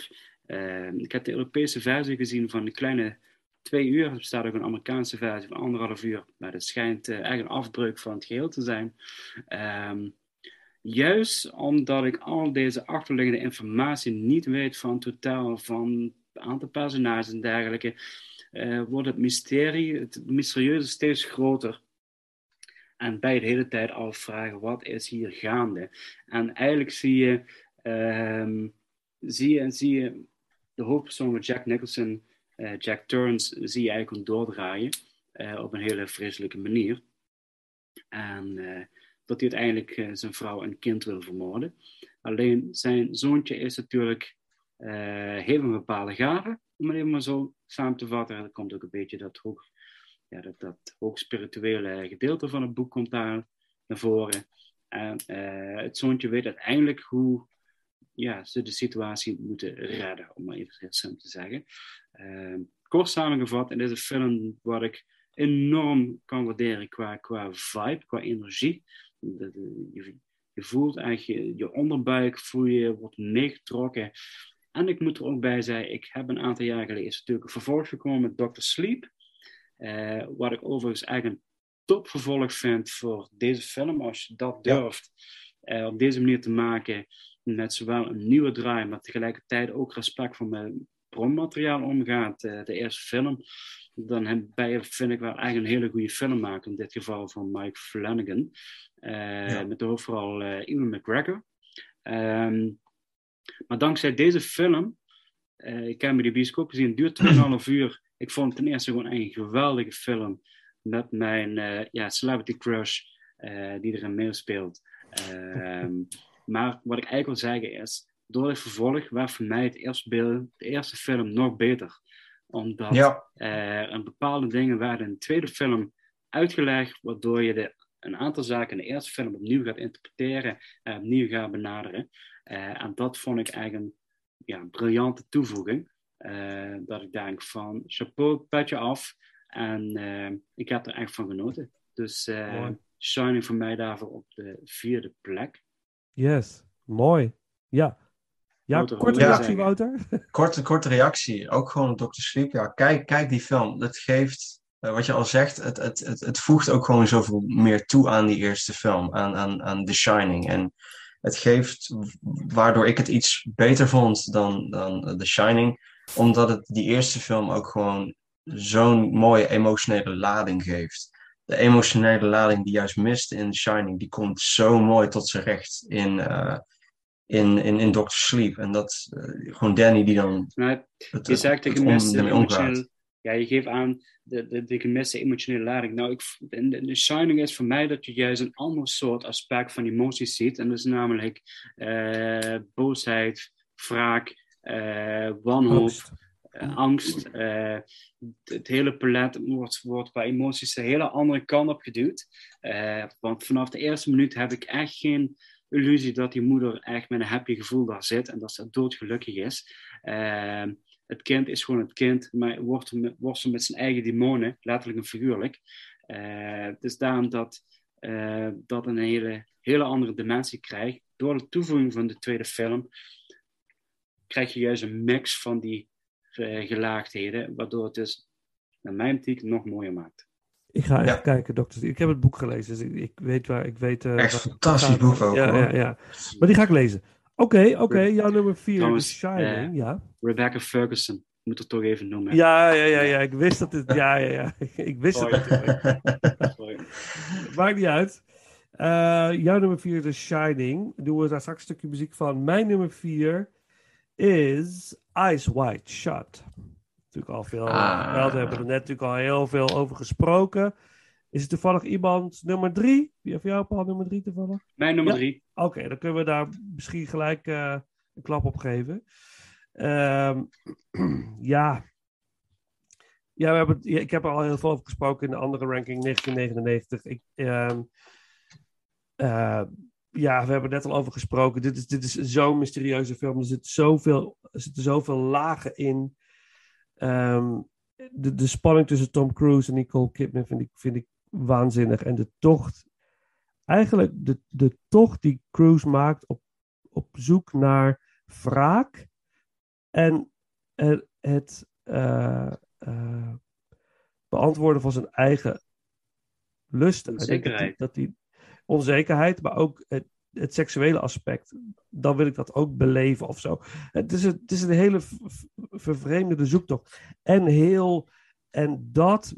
Ik heb de Europese versie gezien van een kleine twee uur. Er bestaat ook een Amerikaanse versie van anderhalf uur. Maar het schijnt echt een afbreuk van het geheel te zijn. Ehm, juist omdat ik al deze achterliggende informatie niet weet van totaal van het aantal personages en dergelijke, eh, wordt het mysterie, het mysterieuze steeds groter. En bij de hele tijd afvragen, wat is hier gaande? En eigenlijk zie je, ehm, zie je, zie je de hoofdpersoon van Jack Nicholson, eh, Jack Turns, zie je eigenlijk doordraaien eh, op een hele vreselijke manier. En dat hij uiteindelijk zijn vrouw en kind wil vermoorden. Alleen zijn zoontje is natuurlijk, heeft een bepaalde gave, om het even maar zo samen te vatten. Er komt ook een beetje dat hoog, ja, dat, dat hoog spirituele gedeelte van het boek komt daar naar voren. En eh, het zoontje weet uiteindelijk hoe ja, ze de situatie moeten redden, om maar even heel simpel te zeggen. Eh, kort samengevat, in deze film wat ik enorm kan waarderen qua, qua vibe, qua energie. Je voelt eigenlijk je, je onderbuik, voel je, wordt meegetrokken. En ik moet er ook bij zeggen, ik heb een aantal jaar geleden is natuurlijk een vervolg gekomen met Dr. Sleep. Eh, wat ik overigens eigenlijk een topvervolg vind voor deze film. Als je dat Ja. durft eh, op deze manier te maken, met zowel een nieuwe draai, maar tegelijkertijd ook respect voor mijn bronmateriaal omgaat, eh, de eerste film, dan heb- ben je, vind ik wel echt een hele goede film maken. In dit geval van Mike Flanagan. Ja. Met de hoofdrol Ewan McGregor. Ehm, maar dankzij deze film, eh, ik heb me die bioscoop gezien, het duurt 2,5 uur. Ik vond het ten eerste gewoon een geweldige film. Met mijn eh, ja, celebrity crush eh, die erin meespeelt. Ehm, maar wat ik eigenlijk wil zeggen is, door het vervolg werd voor mij het eerste beeld, de eerste film nog beter. Omdat Ja, er een bepaalde dingen werden in de tweede film uitgelegd, waardoor je de, een aantal zaken in de eerste film opnieuw gaat interpreteren en opnieuw gaat benaderen. Eh, en dat vond ik eigenlijk een ja, briljante toevoeging. Eh, dat ik denk van chapeau, petje af. En eh, ik heb er echt van genoten. Dus eh. Shining voor mij daarvoor op de vierde plek. Yes, mooi. Ja. Ja, Wouter, korte reactie? Wouter. korte, korte reactie. Ook gewoon Dr. Sleep. Ja, kijk, kijk die film. Dat geeft, eh, wat je al zegt, het, het, het, het voegt ook gewoon zoveel meer toe aan die eerste film. Aan, aan, aan The Shining. En het geeft, waardoor ik het iets beter vond dan, dan The Shining. Omdat het die eerste film ook gewoon zo'n mooie emotionele lading geeft. De emotionele lading die juist mist in The Shining, die komt zo mooi tot zijn recht in, eh, in, in, in Dr. Sleep. En dat eh, gewoon Danny die dan Nou, het, je zegt ermee omgaat. emotionele... Ja, je geeft aan de, de, de gemiste emotionele lading. Nou, ik, de, de Shining is voor mij dat je juist een ander soort aspect van emoties ziet. En dat is namelijk eh, boosheid, wraak, eh, wanhoop, Angst. eh, angst. het hele palet wordt, wordt qua emoties de hele andere kant op geduwd. Want vanaf de eerste minuut heb ik echt geen illusie dat die moeder echt met een happy gevoel daar zit en dat ze doodgelukkig is. Het kind is gewoon het kind, maar worstelt met, met zijn eigen demonen, letterlijk en figuurlijk. Eh, het is daarom dat eh, dat een hele, hele andere dimensie krijgt. Door de toevoeging van de tweede film krijg je juist een mix van die eh, gelaagdheden, waardoor het dus, naar mijn optiek, nog mooier maakt. Ik ga even Ja. kijken, dokter. Ik heb het boek gelezen, dus ik, ik weet waar ik weet. Echt waar het fantastisch boek ook, Ja, hoor. ja, ja. Maar die ga ik lezen. Oké, oké. jouw nummer vier, The Trouwens, Shining. eh, ja. Rebecca Ferguson, moet ik toch even noemen. Ja, ja, ja, ja. Ik wist dat het. Ja, ja, ja. Ik wist het Sorry. Maakt niet uit. Eh, jouw nummer 4, The Shining. Doen we daar straks een stukje muziek van. Mijn nummer 4 is Eyes Wide Shut. Natuurlijk al veel. Ah. We hebben er net natuurlijk al heel veel over gesproken. Is er toevallig iemand nummer 3? Wie heeft jou Paul nummer 3 toevallig? Mijn nummer Ja. drie. Oké, dan kunnen we daar misschien gelijk eh, een klap op geven. Ehm, ja. Ja, we hebben, het- ja, ik heb er al heel veel over gesproken in de andere ranking, 1999. Ik, ehm, eh, ja, we hebben er net al over gesproken. Dit is, dit is zo'n mysterieuze film. Er, zit zoveel, er zitten zoveel lagen in. ehm, de, de spanning tussen Tom Cruise en Nicole Kidman vind ik, vind ik waanzinnig. En de tocht, eigenlijk de, de tocht die Cruise maakt op, op zoek naar wraak en het, het eh, eh, beantwoorden van zijn eigen lusten. Denk dat die- Onzekerheid. Dat die onzekerheid, maar ook het, het seksuele aspect. Dan wil ik dat ook beleven of zo. Het is een, het is een hele v- v- vervreemdende zoektocht. En heel, en dat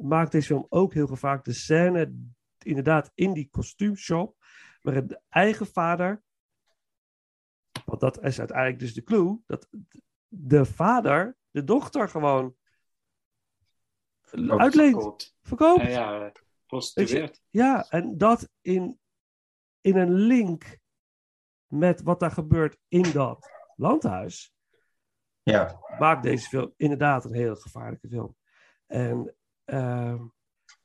maakt deze film ook heel gevaarlijk. De scène, inderdaad, in die kostuumshop, maar de eigen vader, want dat is uiteindelijk dus de clue, dat de vader de dochter gewoon uitleent, Verkoopt. verkoopt. Ja, ja, prostitueert. Ja, en dat in, in een link met wat daar gebeurt in dat landhuis, Ja, maakt deze film inderdaad een hele gevaarlijke film. En ehm,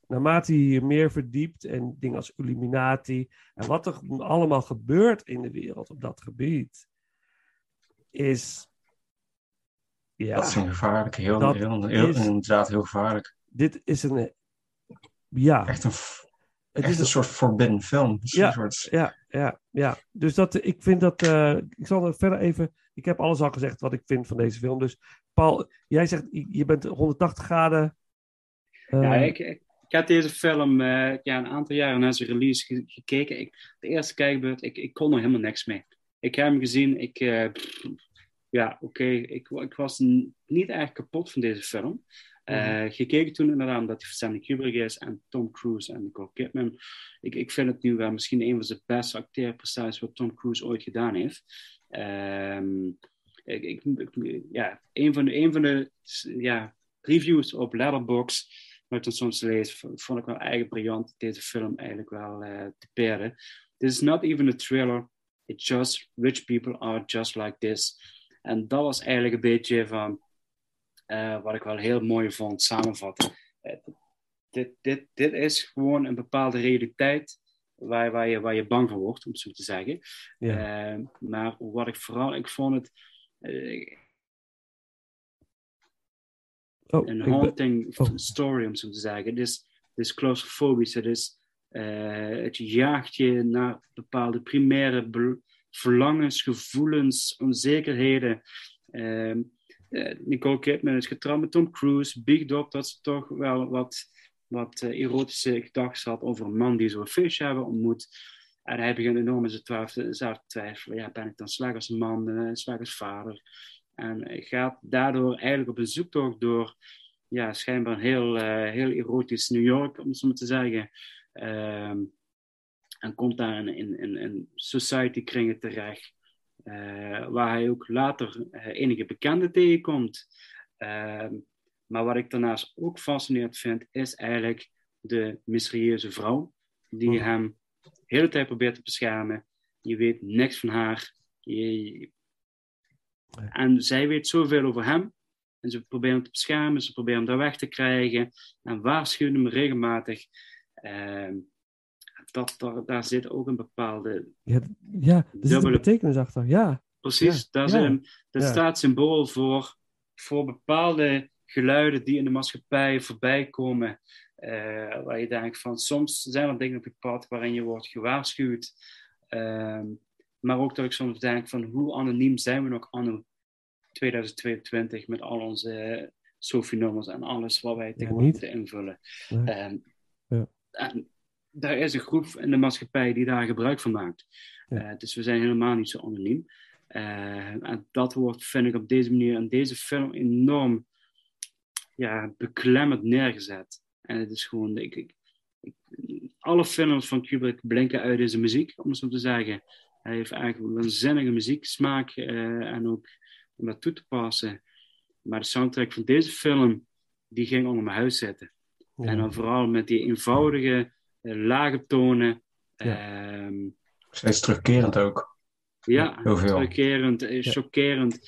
naarmate je je meer verdiept en dingen als Illuminati en wat er allemaal gebeurt in de wereld op dat gebied, is. Ja, dat is een gevaarlijk. Heel, heel, heel, is- inderdaad heel gevaarlijk. dit is een. Ja, Echt een, het echt is een soort forbidden film. Ja. Soort, Ja, ja, ja. Dus dat, ik vind dat. eh, ik zal er verder even. Ik heb alles al gezegd wat ik vind van deze film. Dus Paul, jij zegt je bent 180 graden. Eh, Ja, ik, ik, ik heb deze film eh, ja, een aantal jaren na zijn release ge- gekeken. Ik, de eerste kijkbeurt, ik, ik kon er helemaal niks mee. Ik heb hem gezien, ik, eh, pff, ja, oké, ik, ik was niet erg kapot van deze film. Eh, gekeken toen inderdaad omdat hij Stanley Kubrick is en Tom Cruise en Nicole Kidman. Ik, ik vind het nu wel misschien een van zijn beste acteerprestaties wat Tom Cruise ooit gedaan heeft. Ehm, ik, ja, een van de, een van de ja, reviews op Letterboxd ik dan soms lees, vond ik wel eigenlijk briljant deze film eigenlijk wel te peren. This is not even a thriller, it's just rich people are just like this. En dat was eigenlijk een beetje van eh, wat ik wel heel mooi vond samenvatten. Eh, dit, dit, dit is gewoon een bepaalde realiteit waar, waar, je, waar je bang voor wordt, om het zo te zeggen. Ja. Eh, maar wat ik vooral, ik vond het oh, een ben- haunting oh. story, om zo te zeggen. Het is, het is claustrofobisch, het, is, eh, het jaagt je naar bepaalde primaire verlangens, gevoelens, onzekerheden. Eh, Nicole Kidman is getrouwd met Tom Cruise, biegt op dat ze toch wel wat, wat eh, erotische gedachten had over een man die ze op een feestje hebben ontmoet. En hij begint enorm in zijn twijfel- zelf te twijfelen. Ja, ben ik dan slecht als En gaat daardoor eigenlijk op een zoektocht door ja, schijnbaar een heel, eh, heel erotisch New York, om het zo maar te zeggen. Ehm, en komt daar in, in, in, in society kringen terecht. eh, waar hij ook later eh, enige bekenden tegenkomt. Ehm, maar wat ik daarnaast ook fascinerend vind, is eigenlijk de mysterieuze vrouw. Die Mhm. hem de hele tijd probeert te beschermen. Je weet niks van haar. Je, en zij weet zoveel over hem. En ze proberen hem te beschermen, ze proberen hem daar weg te krijgen. En waarschuwen hem regelmatig. Ehm, dat, daar, daar zit ook een bepaalde. Ja, d- ja, er zit een Dubbele- betekenis achter. Ja, Precies, Ja, daar zit een, dat staat symbool voor, voor bepaalde geluiden die in de maatschappij voorbij komen. eh, waar je denkt van soms zijn er dingen op je pad waarin je wordt gewaarschuwd. Ehm, maar ook dat ik soms denk van hoe anoniem zijn we nog anno 2022 met al onze eh, Sophie-nummers en alles wat wij tegenwoordig moeten invullen. Ehm, Ja. En daar is een groep in de maatschappij die daar gebruik van maakt. Eh, dus we zijn helemaal niet zo anoniem. Eh, en dat wordt, vind ik, op deze manier in deze film enorm ja, beklemmend neergezet. En het is gewoon, ik, ik- alle films van Kubrick blinken uit deze muziek, om het zo te zeggen. Hij heeft eigenlijk een waanzinnige muzieksmaak eh, en ook om dat toe te passen. Maar de soundtrack van deze film, die ging onder mijn huis zitten. ja. En dan vooral met die eenvoudige, eh, lage tonen. Ja. Ehm, Steeds terugkerend ook. ja, Heel veel. terugkerend, eh, chockerend.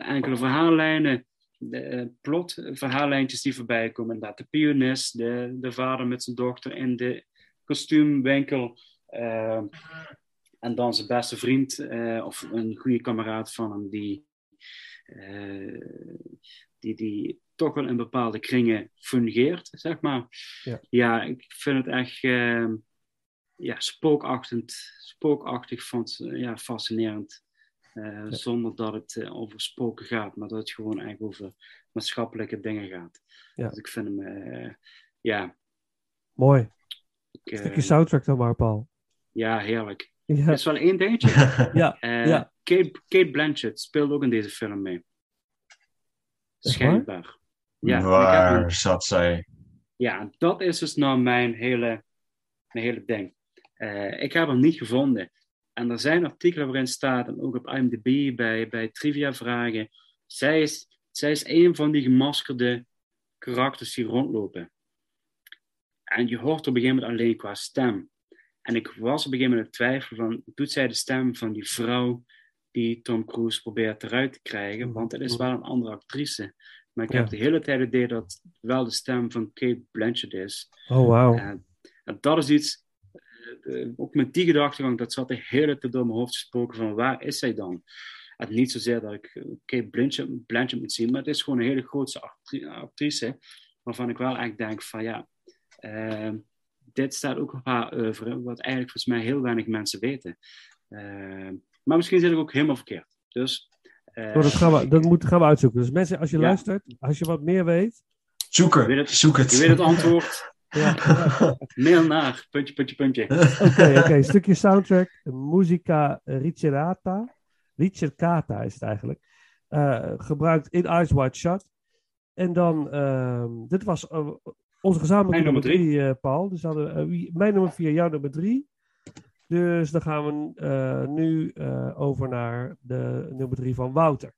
enkele verhaallijnen, de, plot, verhaallijntjes die voorbij komen. Inderdaad, de pianist, de, de vader met zijn dochter in de kostuumwinkel. eh, en dan zijn beste vriend, eh, of een goede kameraad van hem, die, eh, die, die toch wel in bepaalde kringen fungeert, zeg maar. Ja. ik vind het echt ehm, ja, spookachtig, spookachtig vond, ja, fascinerend. Eh, Zonder dat het eh, over spoken gaat, maar dat het gewoon eigenlijk over maatschappelijke dingen gaat. Ja. Dus ik vind hem, eh, ja. Mooi. Ik, Stukje soundtrack dan maar, Paul. Ja, heerlijk. Ja. Er is wel één dingetje. Ja, Eh, ja. Kate, Kate Blanchett speelt ook in deze film mee. Schijnbaar. Ja, Waar een- zat zij? ja, dat is dus nou mijn hele, mijn hele ding. Eh, ik heb hem niet gevonden. En er zijn artikelen waarin staat, en ook op IMDb, bij, bij trivia vragen. Zij is, zij is een van die gemaskerde karakters die rondlopen. En je hoort op een gegeven moment alleen qua stem. En ik was op een gegeven moment twijfel van, doet zij de stem van die vrouw die Tom Cruise probeert eruit te krijgen? Want het is wel een andere actrice. Maar ik Ja. heb de hele tijd het idee dat het wel de stem van Kate Blanchett is. Oh, wauw. En, en dat is iets, eh, ook met die gedachtegang, dat zat de hele tijd door mijn hoofd gesproken van waar is zij dan? En niet zozeer dat ik Kate Blanchett, Blanchett moet zien, maar het is gewoon een hele grote actri- actrice, waarvan ik wel echt denk van ja, eh, dit staat ook op haar oeuvre, wat eigenlijk volgens mij heel weinig mensen weten. Eh, maar misschien zit ik ook helemaal verkeerd. Dus, eh, Oh, dat gaan, we, dat moet, gaan we uitzoeken. Dus mensen, als je Ja. luistert, als je wat meer weet, weet het- zoek het. je weet het antwoord, ja, mail naar, puntje, puntje, puntje. Oké, oké. Stukje soundtrack. Musica Ricerata. Ricercata is het eigenlijk. Eh, gebruikt in Eyes Wide Shut. En dan, ehm, dit was eh, onze gezamenlijke nummer nummer drie, eh, Paul. Dus hadden, eh, wie- mijn nummer vier, jouw nummer drie. Dus dan gaan we eh, nu over naar de nummer drie van Wouter.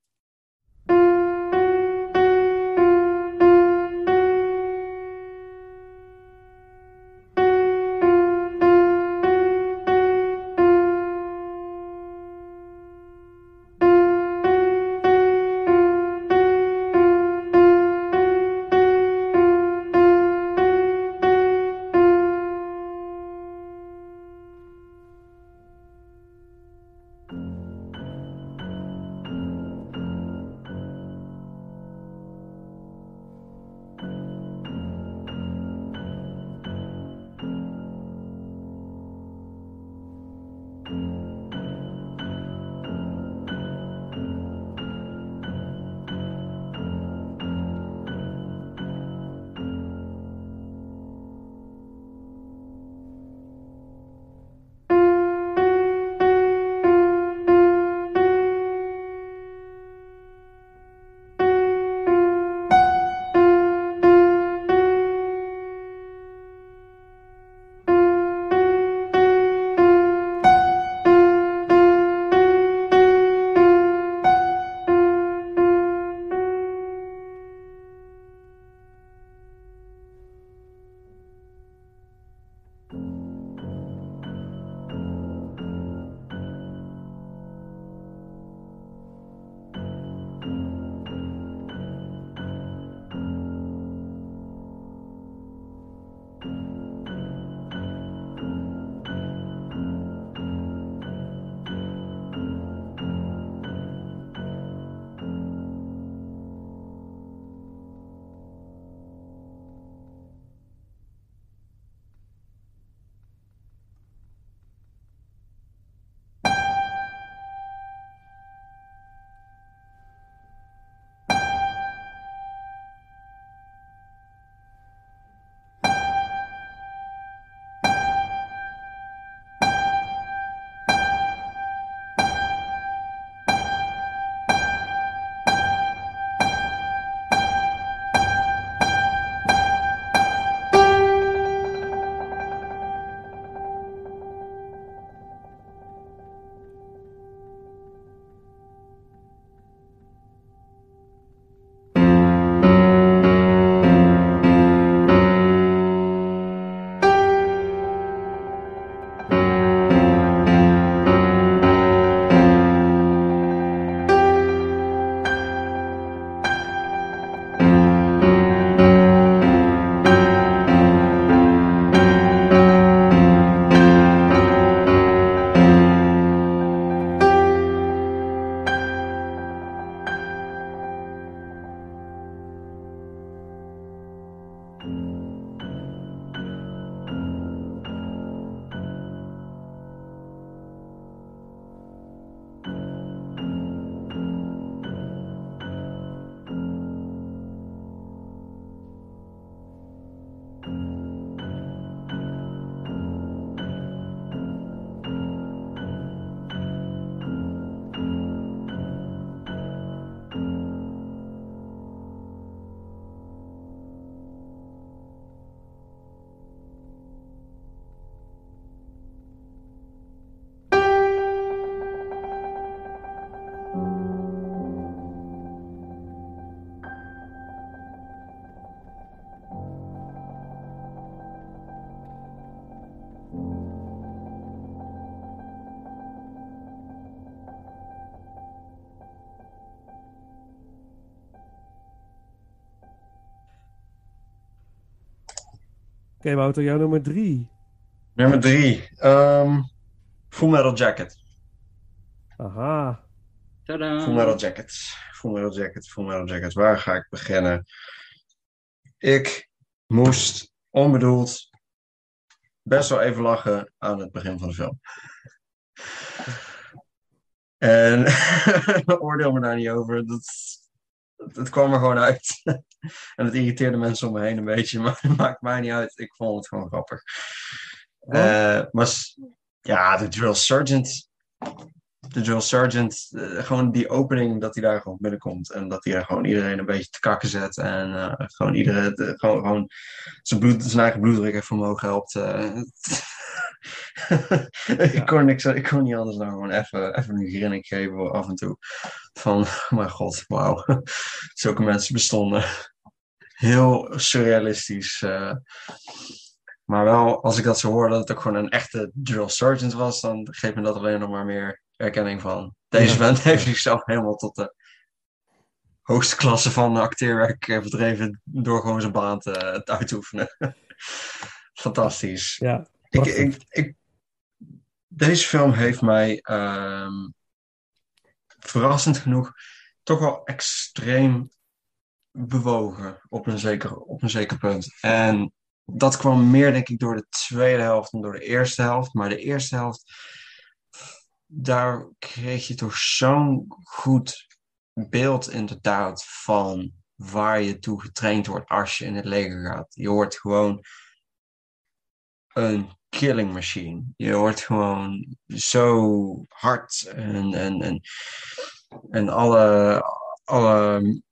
Oké, Wouter, jouw nummer drie. Nummer drie. ehm Full Metal Jacket. Aha. Tadaa. Full Metal Jacket. Full Metal Jacket. Full Metal Jacket. Waar ga ik beginnen? Ik moest onbedoeld best wel even lachen aan het begin van de film. En oordeel me daar niet over. Dat, het kwam er gewoon uit. en het irriteerde mensen om me heen een beetje, maar het maakt mij niet uit. Ik vond het gewoon grappig. Eh, maar ja, de drill sergeant. De drill sergeant, eh, gewoon die opening dat hij daar gewoon binnenkomt. En dat hij daar gewoon iedereen een beetje te kakken zet. En eh, gewoon iedereen, de- gewoon, gewoon zijn, bloed, zijn eigen bloeddruk even omhoog helpt. ik, kon niks, ik kon niet anders dan gewoon even, even een grinnik geven af en toe. Van, mijn god, wauw. Zulke mensen bestonden. Heel surrealistisch. eh. Maar wel, als ik dat zo hoor, dat het ook gewoon een echte drill sergeant was, dan geeft me dat alleen nog maar meer erkenning van. Deze Ja. vent heeft zichzelf helemaal tot de hoogste klasse van acteerwerk eh, verdreven door gewoon zijn baan te, te uitoefenen. Fantastisch. Ja, Ik, ik, ik, deze film heeft mij ehm, verrassend genoeg toch wel extreem bewogen op een zeker, op een zeker punt. En dat kwam meer, denk ik, door de tweede helft dan door de eerste helft. Maar de eerste helft, daar kreeg je toch zo'n goed beeld inderdaad van waar je toe getraind wordt als je in het leger gaat. Je wordt gewoon een killing machine. Je wordt gewoon zo hard en, en, en, en alle, alle,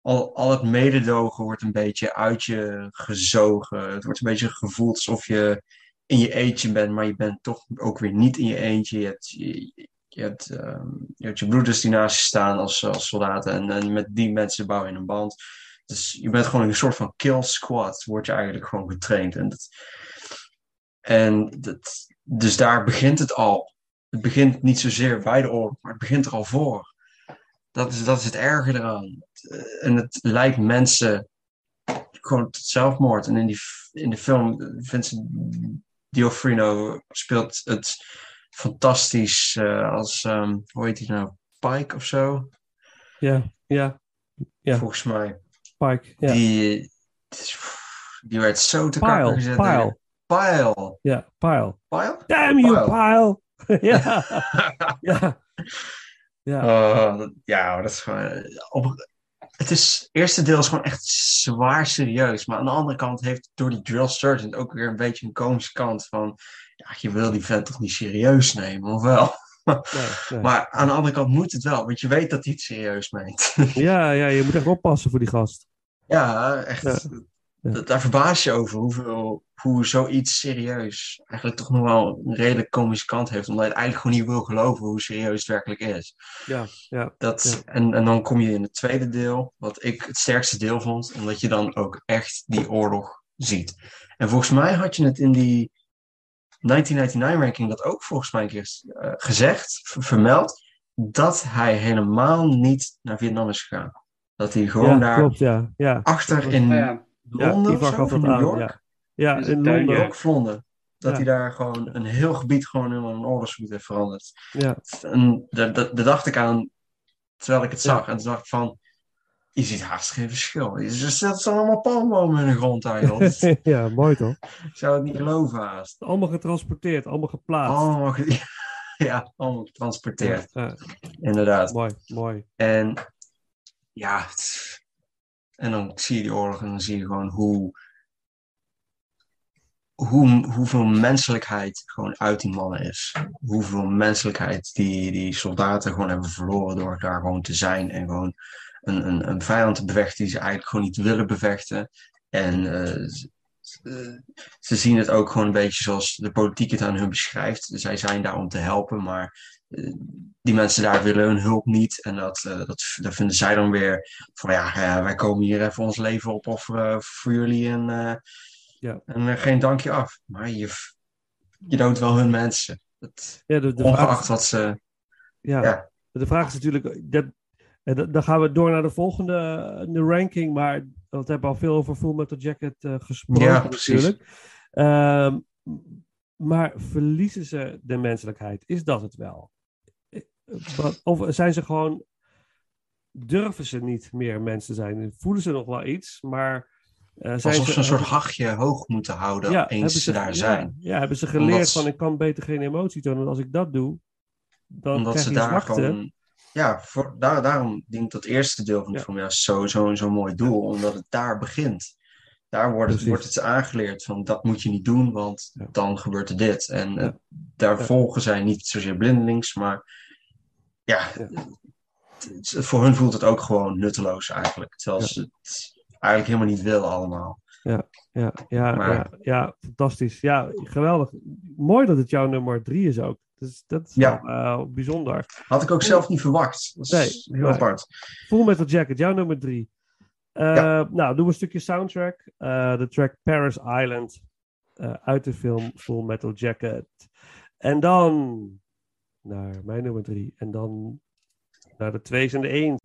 al, al het mededogen wordt een beetje uit je gezogen. Het wordt een beetje gevoeld alsof je in je eentje bent, maar je bent toch ook weer niet in je eentje. Je hebt je, je, hebt, ehm, je, hebt je broeders die naast je staan als, als soldaten en, en met die mensen bouw je een band. Dus je bent gewoon een soort van kill squad, word je eigenlijk gewoon getraind. En, dat, en dat, dus daar begint het al. Het begint niet zozeer bij de oorlog, maar het begint er al voor. Dat is, dat is het erge eraan. En het leidt mensen gewoon tot zelfmoord. En in, die, in de film, Vincent D'Onofrio speelt het fantastisch eh, als, ehm, hoe heet hij nou, Pike of zo? Ja, ja, Ja. Volgens mij. Pike. Ja, Die, die werd zo te kakken gezet. Pile. Pile. ja, Pile. Pile? Damn you, Pile. Pile! ja. ja. Ja. Oh, ja, dat is gewoon. Op, het is, eerste deel is gewoon echt zwaar serieus. Maar aan de andere kant heeft door die drill sergeant ook weer een beetje een komische kant van. Ja, je wil die vent toch niet serieus nemen, of wel? Nee, nee. Maar aan de andere kant moet het wel, want je weet dat hij het serieus meent. Ja, ja, je moet echt oppassen voor die gast. ja, echt. Ja. Ja. Daar verbaas je over hoeveel, hoe zoiets serieus eigenlijk toch nog wel een redelijk komische kant heeft. Omdat je het eigenlijk gewoon niet wil geloven hoe serieus het werkelijk is. Ja, ja. Dat, en, en dan kom je in het tweede deel, wat ik het sterkste deel vond, omdat je dan ook echt die oorlog ziet. En volgens mij had je het in die 1999-ranking dat ook volgens mij een keer eh, gezegd, vermeld, dat hij helemaal niet naar Vietnam is gegaan. Dat hij gewoon ja, daar klopt, ja. Ja, achter in Ja, ja. ja Londen Ivar of zo, of New aan. York, Ja, ja in Londen. ja. ook Vlonden. Dat Ja. hij daar gewoon een heel gebied gewoon in een oorlogsgebied heeft veranderd. Ja, En daar, dacht ik aan terwijl ik het Ja. zag. En toen dacht ik van, je ziet haast geen verschil. Er zitten allemaal palmbomen in de grond ik ja, mooi toch? zou het niet geloven haast. Allemaal getransporteerd, allemaal geplaatst. Allemaal, ge- ja, allemaal getransporteerd. Ja, Inderdaad. mooi, mooi. En ja, het- en dan zie je die oorlog en dan zie je gewoon hoe, hoe, hoeveel menselijkheid gewoon uit die mannen is. Hoeveel menselijkheid die, die soldaten gewoon hebben verloren door daar gewoon te zijn en gewoon een, een, een vijand te bevechten die ze eigenlijk gewoon niet willen bevechten. En eh, ze, eh, ze zien het ook gewoon een beetje zoals de politiek het aan hun beschrijft. Zij zijn daar om te helpen, maar die mensen daar willen hun hulp niet. En dat, eh, dat, dat vinden zij dan weer van ja, ja, wij komen hier even ons leven opofferen voor jullie en, eh, Ja. en eh, geen dankje af. Maar je, je doodt wel hun mensen. Het, Ja, de, ongeacht is, wat ze. ja, ja. de vraag is natuurlijk, dat, en dan- gaan we door naar de volgende eh, de ranking, maar we hebben al veel over Full Metal Jacket eh, gesproken Ja, precies. natuurlijk. Ehm, maar verliezen ze de menselijkheid? Is dat het wel? Of zijn ze gewoon... Durven ze niet meer mensen zijn? Voelen ze nog wel iets, maar... zijn Alsof ze een soort hachje hoog moeten houden ja, eens ze daar ja, zijn. Ja, hebben ze geleerd Omdat- van ik kan beter geen emotie tonen. Als ik dat doe, dan Omdat krijg ze daar gewoon... Ja, voor, daar, daarom denk ik dat eerste deel van de Ja. film juist zo, zo, zo'n mooi doel. Omdat het daar begint. Daar wordt het, wordt het aangeleerd van dat moet je niet doen, want Ja. dan gebeurt er dit. En Ja. eh, daar volgen zij niet zozeer blindelings, maar ja, Ja. voor hun voelt het ook gewoon nutteloos eigenlijk. Terwijl Ja. ze het eigenlijk helemaal niet willen allemaal. Ja, ja, Maar- ja, ja, fantastisch. Ja, geweldig. Mooi dat het jouw nummer drie is ook. Dus dat is Ja. wel, eh, bijzonder. Had ik ook zelf niet verwacht. Dat is Nee, heel apart. Full Metal Jacket, jouw nummer drie. Eh, Ja. Nou, doen we een stukje soundtrack. Eh, de track Paris Island uit de film Full Metal Jacket. En dan naar mijn nummer drie. En dan naar de twee's en de één.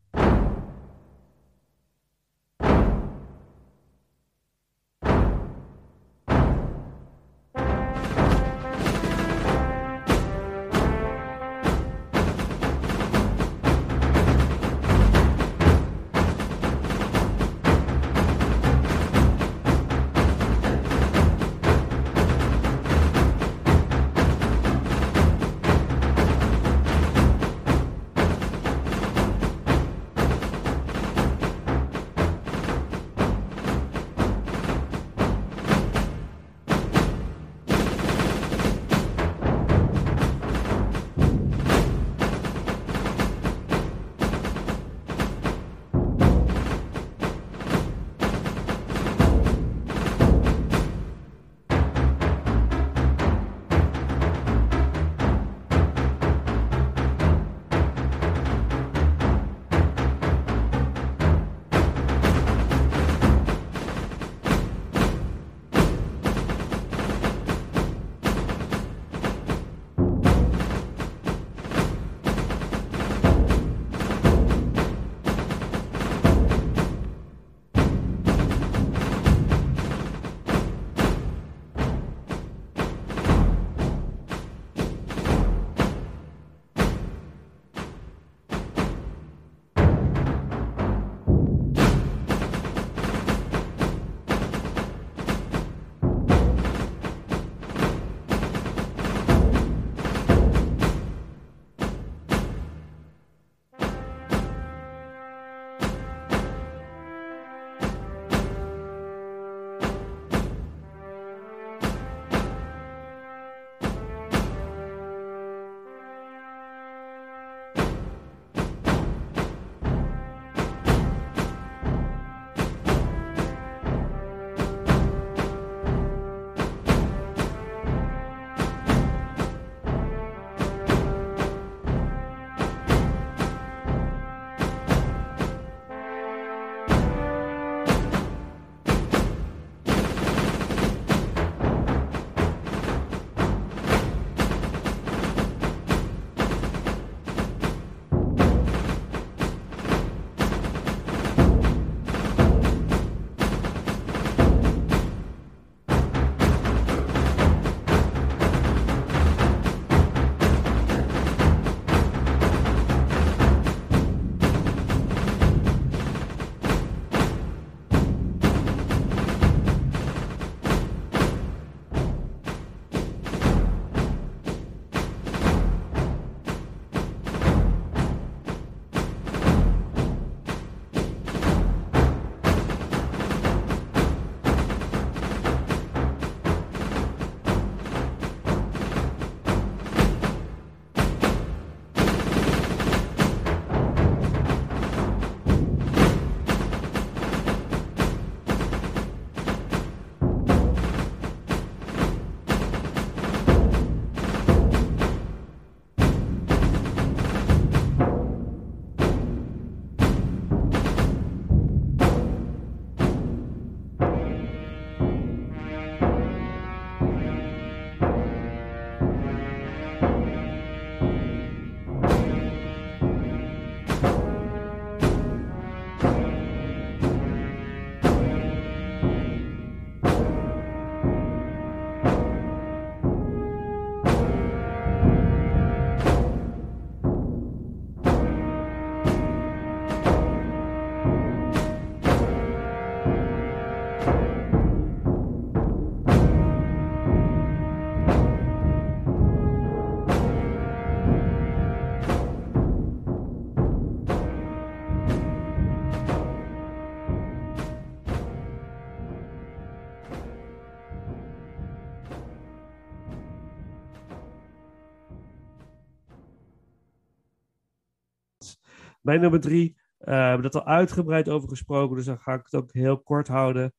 Mijn nummer drie, eh, we hebben het al uitgebreid over gesproken, dus dan ga ik het ook heel kort houden.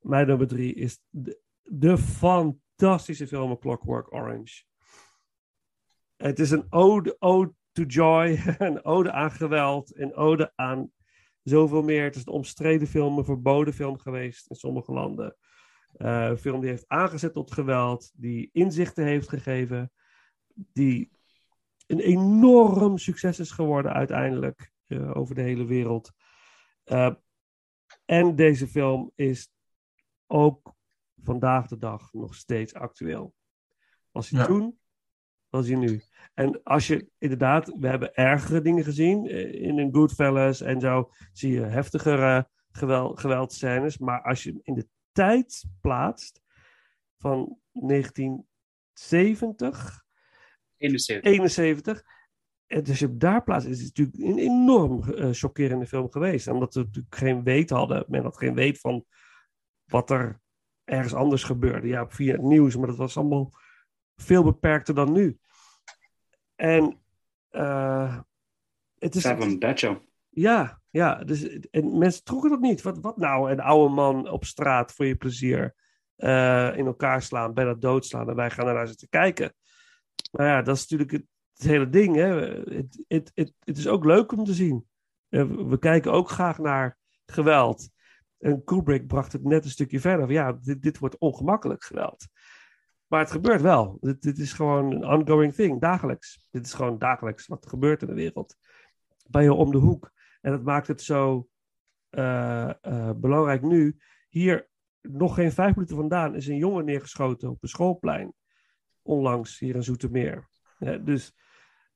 Mijn nummer drie is de, fantastische film Clockwork Orange. Het is een ode, ode to joy, een ode aan geweld, een ode aan zoveel meer. Het is een omstreden film, een verboden film geweest in sommige landen. Eh, een film die heeft aangezet tot geweld, die inzichten heeft gegeven, die een enorm succes is geworden uiteindelijk eh, over de hele wereld. Uh, en deze film is ook vandaag de dag nog steeds actueel. Was hij Ja. toen, was hij nu. En als je inderdaad, we hebben ergere dingen gezien eh, in een Goodfellas en zo, zie je heftigere geweld, geweldscènes. Maar als je hem in de tijd plaatst van 1970, 71. 71. En dus hem daar plaatst, is het natuurlijk een enorm eh, chockerende film geweest. Omdat we natuurlijk geen weet hadden. Men had geen weet van wat er ergens anders gebeurde. Ja, via het nieuws, maar dat was allemaal veel beperkter dan nu. En eh, het is. Seven. Ja, ja. Dus, en mensen trokken dat niet. Wat, wat nou, een oude man op straat voor je plezier eh, in elkaar slaan, bijna doodslaan en wij gaan ernaar zitten kijken. Maar ja, dat is natuurlijk het, hele ding. Hè. Het, het, het, is ook leuk om te zien. Eh, we kijken ook graag naar geweld. En Kubrick bracht het net een stukje verder. Ja, dit, dit wordt ongemakkelijk geweld. Maar het gebeurt wel. Dit, dit is gewoon een ongoing thing, dagelijks. Dit is gewoon dagelijks wat er gebeurt in de wereld. Bij je om de hoek. En dat maakt het zo eh, eh, belangrijk nu. Hier, nog geen vijf minuten vandaan, is een jongen neergeschoten op een schoolplein. Onlangs hier in Zoetermeer. Dus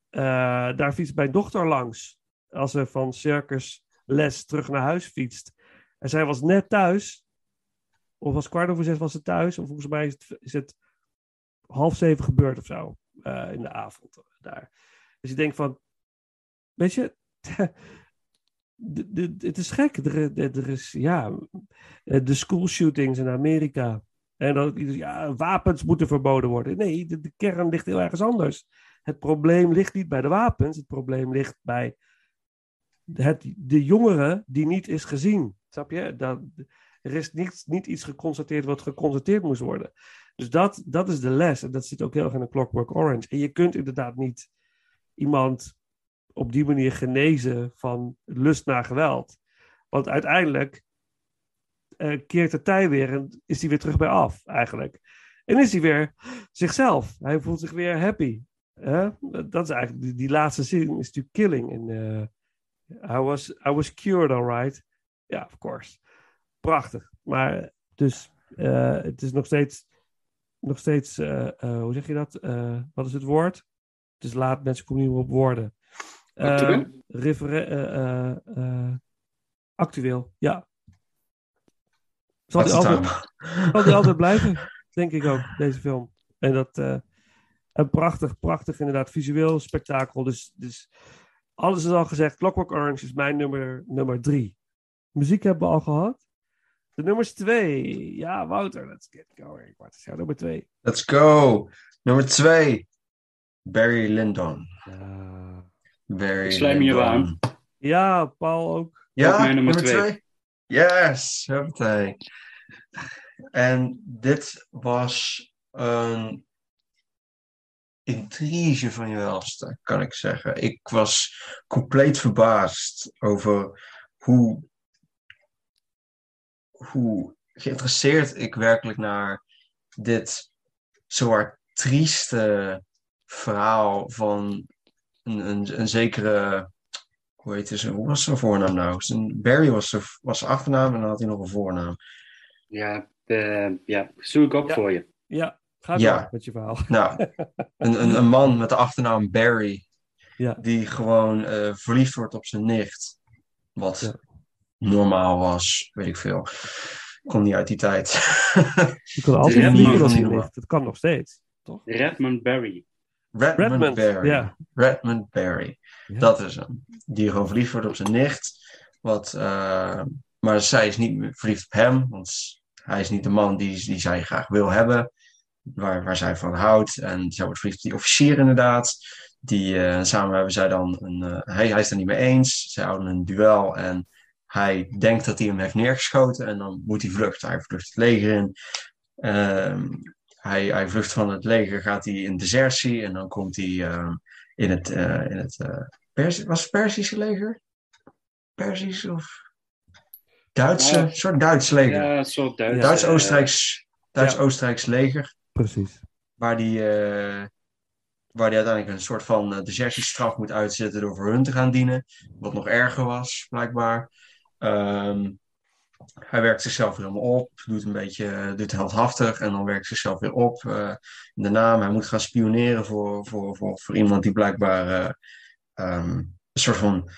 eh, daar fietst mijn dochter langs. Als ze van circusles terug naar huis fietst. En zij was net thuis. Of was kwart over zes was ze thuis. Of volgens mij is het, is het half zeven gebeurd of zo. eh, in de avond daar. Dus ik denk van. Weet je. het is gek. Er, er, is, ja, de school shootings in Amerika. En dat ja, wapens moeten verboden worden. Nee, de, de kern ligt heel ergens anders. Het probleem ligt niet bij de wapens. Het probleem ligt bij het, de jongere die niet is gezien. Snap je? Dat, er is niet, niet iets geconstateerd wat geconstateerd moest worden. Dus dat, dat is de les. En dat zit ook heel erg in een Clockwork Orange. En je kunt inderdaad niet iemand op die manier genezen van lust naar geweld. Want uiteindelijk eh, keert de tij weer en is hij weer terug bij af, eigenlijk. En is hij weer zichzelf. Hij voelt zich weer happy. Dat is eigenlijk, die, die laatste zin is natuurlijk killing. En, eh, I, was, I was cured, alright. Ja, of course. Prachtig. Maar dus, eh, het is nog steeds, nog steeds hoe zeg je dat? Wat is het woord? Het is laat, mensen komen niet meer op woorden. Actueel, ja. Zal die, altijd, time. zal die altijd blijven, denk ik ook, deze film. En dat, eh, een prachtig, prachtig inderdaad, visueel spektakel. Dus, dus alles is al gezegd. Clockwork Orange is mijn nummer, nummer drie. Muziek hebben we al gehad. De nummers twee. Ja, Wouter, let's get going. Wat is jouw nummer twee? Let's go. Nummer twee. Barry Lyndon. Ja, Barry Ik sluit me hier Lyndon. aan. ja Paul ook. Ja, Ook mijn nummer nummer twee. twee. Yes, huppatee. En dit was een intrige van je welste, kan ik zeggen. Ik was compleet verbaasd over hoe, hoe geïnteresseerd ik werkelijk naar dit soort trieste verhaal van een, een, een zekere hoe heet ze, hoe was zijn voornaam nou? Zijn, Barry was zijn was zijn achternaam en dan had hij nog een voornaam. Ja, ja, zoek ik op Ja. voor je. Ja, ga Ja. door met je verhaal. Nou, een, een, een man met de achternaam Barry, Ja. die gewoon eh, verliefd wordt op zijn nicht. Wat Ja. normaal was, weet ik veel. Ik kom niet uit die tijd. Je kan altijd maar- als je ligt. Dat kan nog steeds, toch? Redmond Barry. Redmond, Redmond, Barry. ja. Redmond Barry. Dat is hem. Die gewoon verliefd wordt op zijn nicht. Wat, eh, maar zij is niet meer verliefd op hem. Want hij is niet de man die, die zij graag wil hebben. Waar, waar zij van houdt. En zij wordt verliefd op die officier inderdaad. die, eh, samen hebben zij dan een. eh, hij, hij is het er niet mee eens. Zij houden een duel en hij denkt dat hij hem heeft neergeschoten. En dan moet hij vluchten. Hij vlucht het leger in. Ehm, hij, hij vlucht van het leger, gaat hij in desertie. En dan komt hij ehm, in het. eh, in het eh, Persi- was het Persische leger? Persisch of. Duitse? Een soort Duits leger. Ja, een soort Duits. Duits-Oostenrijks Duits-Oostenrijks leger. Precies. Waar die, eh, waar die uiteindelijk een soort van eh, desertiestraf moet uitzetten door voor hun te gaan dienen. Wat nog erger was, blijkbaar. Ehm, hij werkt zichzelf weer helemaal op, doet een beetje doet heldhaftig en dan werkt zichzelf weer op. eh, in de naam, hij moet gaan spioneren voor, voor, voor, voor iemand die blijkbaar eh, ehm, een soort van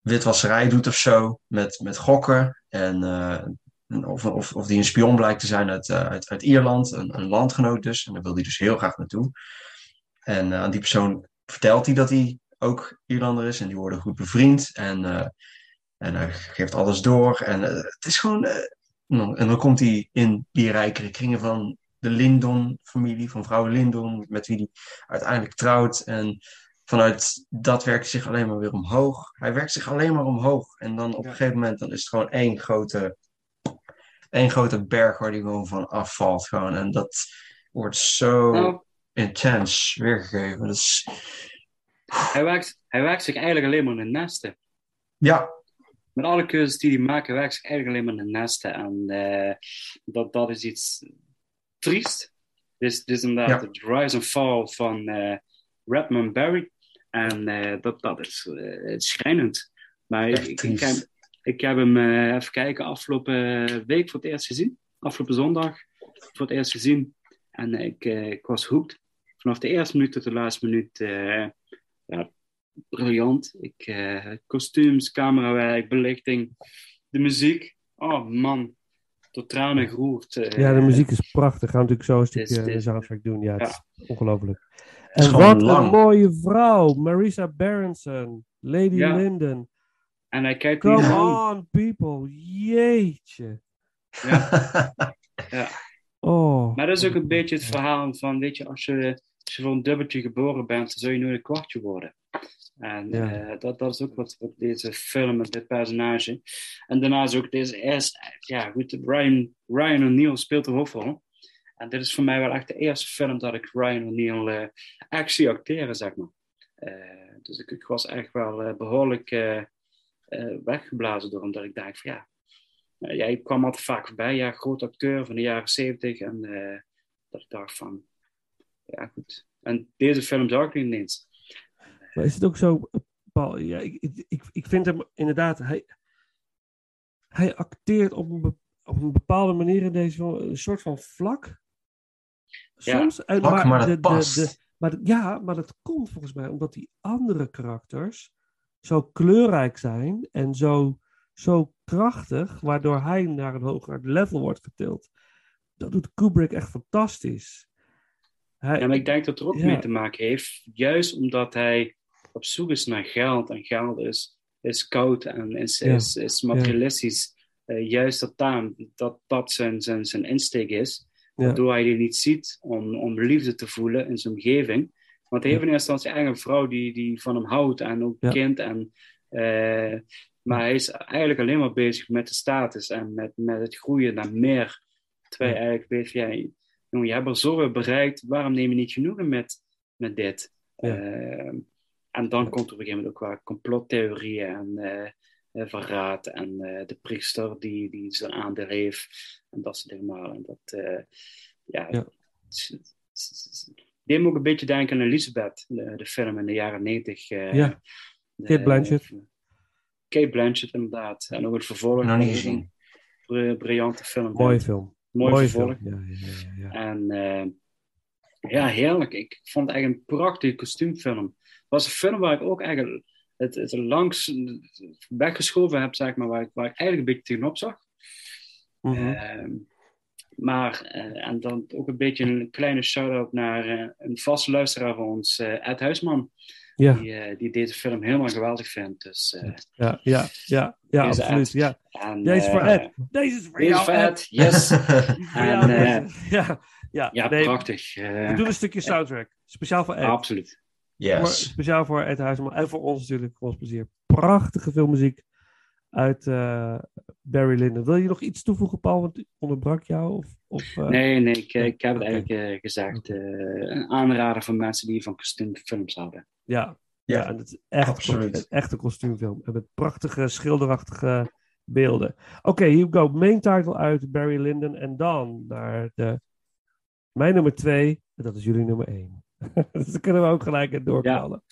witwasserij doet of zo, met, met gokken. En eh, of, of, of die een spion blijkt te zijn uit, uit, uit Ierland, een, een landgenoot dus. En daar wil hij dus heel graag naartoe. En aan die persoon vertelt hij dat hij ook Ierlander is. En die worden goed bevriend. En, en hij geeft alles door. En eh, het is gewoon... eh, en dan komt hij in die rijkere kringen van de Lindon-familie, van vrouw Lindon, met wie hij uiteindelijk trouwt. En vanuit dat werkt hij zich alleen maar weer omhoog. Hij werkt zich alleen maar omhoog. En dan op een gegeven moment dan is het gewoon één grote één grote berg waar die gewoon van afvalt. Gewoon. En dat wordt zo Nou, intens weergegeven. Hij, werkt, hij werkt zich eigenlijk alleen maar in nesten. ja, Met alle keuzes die maakt, hij werkt zich eigenlijk alleen maar in de nesten. En eh, dat, dat is iets triest. Dit is, is inderdaad Ja. het rise and fall van eh, Redmond Barry. En eh, dat, dat is schrijnend. Maar ik, ik, heb, ik heb hem, even kijken, afgelopen week voor het eerst gezien. Afgelopen zondag voor het eerst gezien. En ik, ik was hooked. Vanaf de eerste minuut tot de laatste minuut. ja, briljant. Ik, eh, kostuums, camerawerk, belichting, de muziek. Oh man, tot tranen geroerd. eh. Ja, de muziek is prachtig. Gaan we natuurlijk zo een is- stukje dit is- soundtrack doen. Ja, het Ja. is ongelooflijk. is En wat lang. een mooie vrouw. Marisa Berenson. Lady Ja. Linden. En hij kijkt Come on, people. Jeetje. Ja. Oh. Maar dat is ook een beetje het verhaal van, weet je, als je, als je voor een dubbeltje geboren bent, dan zul je nooit een kwartje worden. En Ja. eh, dat, dat is ook wat, wat deze film met dit personage. En daarnaast ook deze eerste, ja goed, Ryan, Ryan O'Neill speelt de hoofdrol. En dit is voor mij wel echt de eerste film dat ik Ryan O'Neill eh echt zie acteren, zeg maar. Eh, dus ik, ik was echt wel eh, behoorlijk eh, eh, weggeblazen door hem, dat ik dacht van ja, uh, jij kwam altijd vaak voorbij, ja, groot acteur van de jaren zeventig. En uh, dat ik dacht van, ja goed. En deze film zag ik niet eens. Maar is het ook zo, Paul? Ja, ik, ik, ik vind hem inderdaad, hij, hij acteert op een, op een bepaalde manier in deze een soort van vlak. Soms. Ja, vlak, maar, maar dat de, past. De, de, maar de, ja, maar dat komt volgens mij omdat die andere karakters zo kleurrijk zijn en zo, zo krachtig, waardoor hij naar een hoger level wordt getild. Dat doet Kubrick echt fantastisch. Hij, ja, maar ik denk dat het er ook ja. mee te maken heeft, juist omdat hij op zoek is naar geld en geld is, is koud en is, ja. is, is materialistisch. Uh, juist dat, daar, dat dat zijn, zijn, zijn insteek is, waardoor hij die niet ziet om, om liefde te voelen in zijn omgeving. Want hij heeft in eerste instantie eigenlijk een vrouw die, die van hem houdt en ook kind. En, uh, maar hij is eigenlijk alleen maar bezig met de status en met, met het groeien naar meer. Terwijl je eigenlijk weet, ja, jongen, je hebt er zoveel bereikt, waarom neem je niet genoegen met, met dit? Ja. Uh, en dan komt er op een gegeven moment ook wel complottheorieën en uh, verraad en de priester die, die zijn aandeel heeft en dat soort dingen. En dat, ja, ja. deed me ook een beetje denken aan Elizabeth, de, de film in de jaren negentig. ja, Kate Blanchett. Kate Blanchett, inderdaad. En ook het vervolg. Nog niet gezien. Een briljante film. Mooie film. Mooi Mooie vervolg. Film. Ja, ja, ja, en uh, ja, heerlijk. Ik vond het eigenlijk een prachtige kostuumfilm. Het was een film waar ik ook eigenlijk het, het langs weggeschoven heb, zeg maar, waar ik, waar ik eigenlijk een beetje tegenop zag. Mm -hmm. uh, maar, uh, en dan ook een beetje een kleine shout-out naar uh, een vaste luisteraar van ons, uh, Ed Huisman. Ja. Die, die deze film helemaal geweldig vindt. Dus, ja, ja, ja, ja absoluut. Ja. En, deze is voor Ed. Deze is voor deze jou, voor Ed. Yes. en, ja, ja, ja nee, prachtig. We doen een stukje soundtrack. Speciaal voor Ed. Absoluut. Yes. speciaal voor Ed Huisman en voor ons natuurlijk, voor ons plezier. Prachtige filmmuziek uit eh, Barry Lyndon. Wil je nog iets toevoegen, Paul? Want ik onderbrak jou? Of, of, eh, Nee, nee, ik, ik heb het eigenlijk eh, gezegd. eh, een aanrader voor mensen die van kostuumfilms houden. Ja, ja. Ja, en het is echt, absoluut. een echte kostuumfilm. En met prachtige, schilderachtige beelden. Oké, here we go. Main title uit Barry Lyndon. En dan naar de, mijn nummer twee. En dat is jullie nummer één. dus dan kunnen we ook gelijk het doorknallen.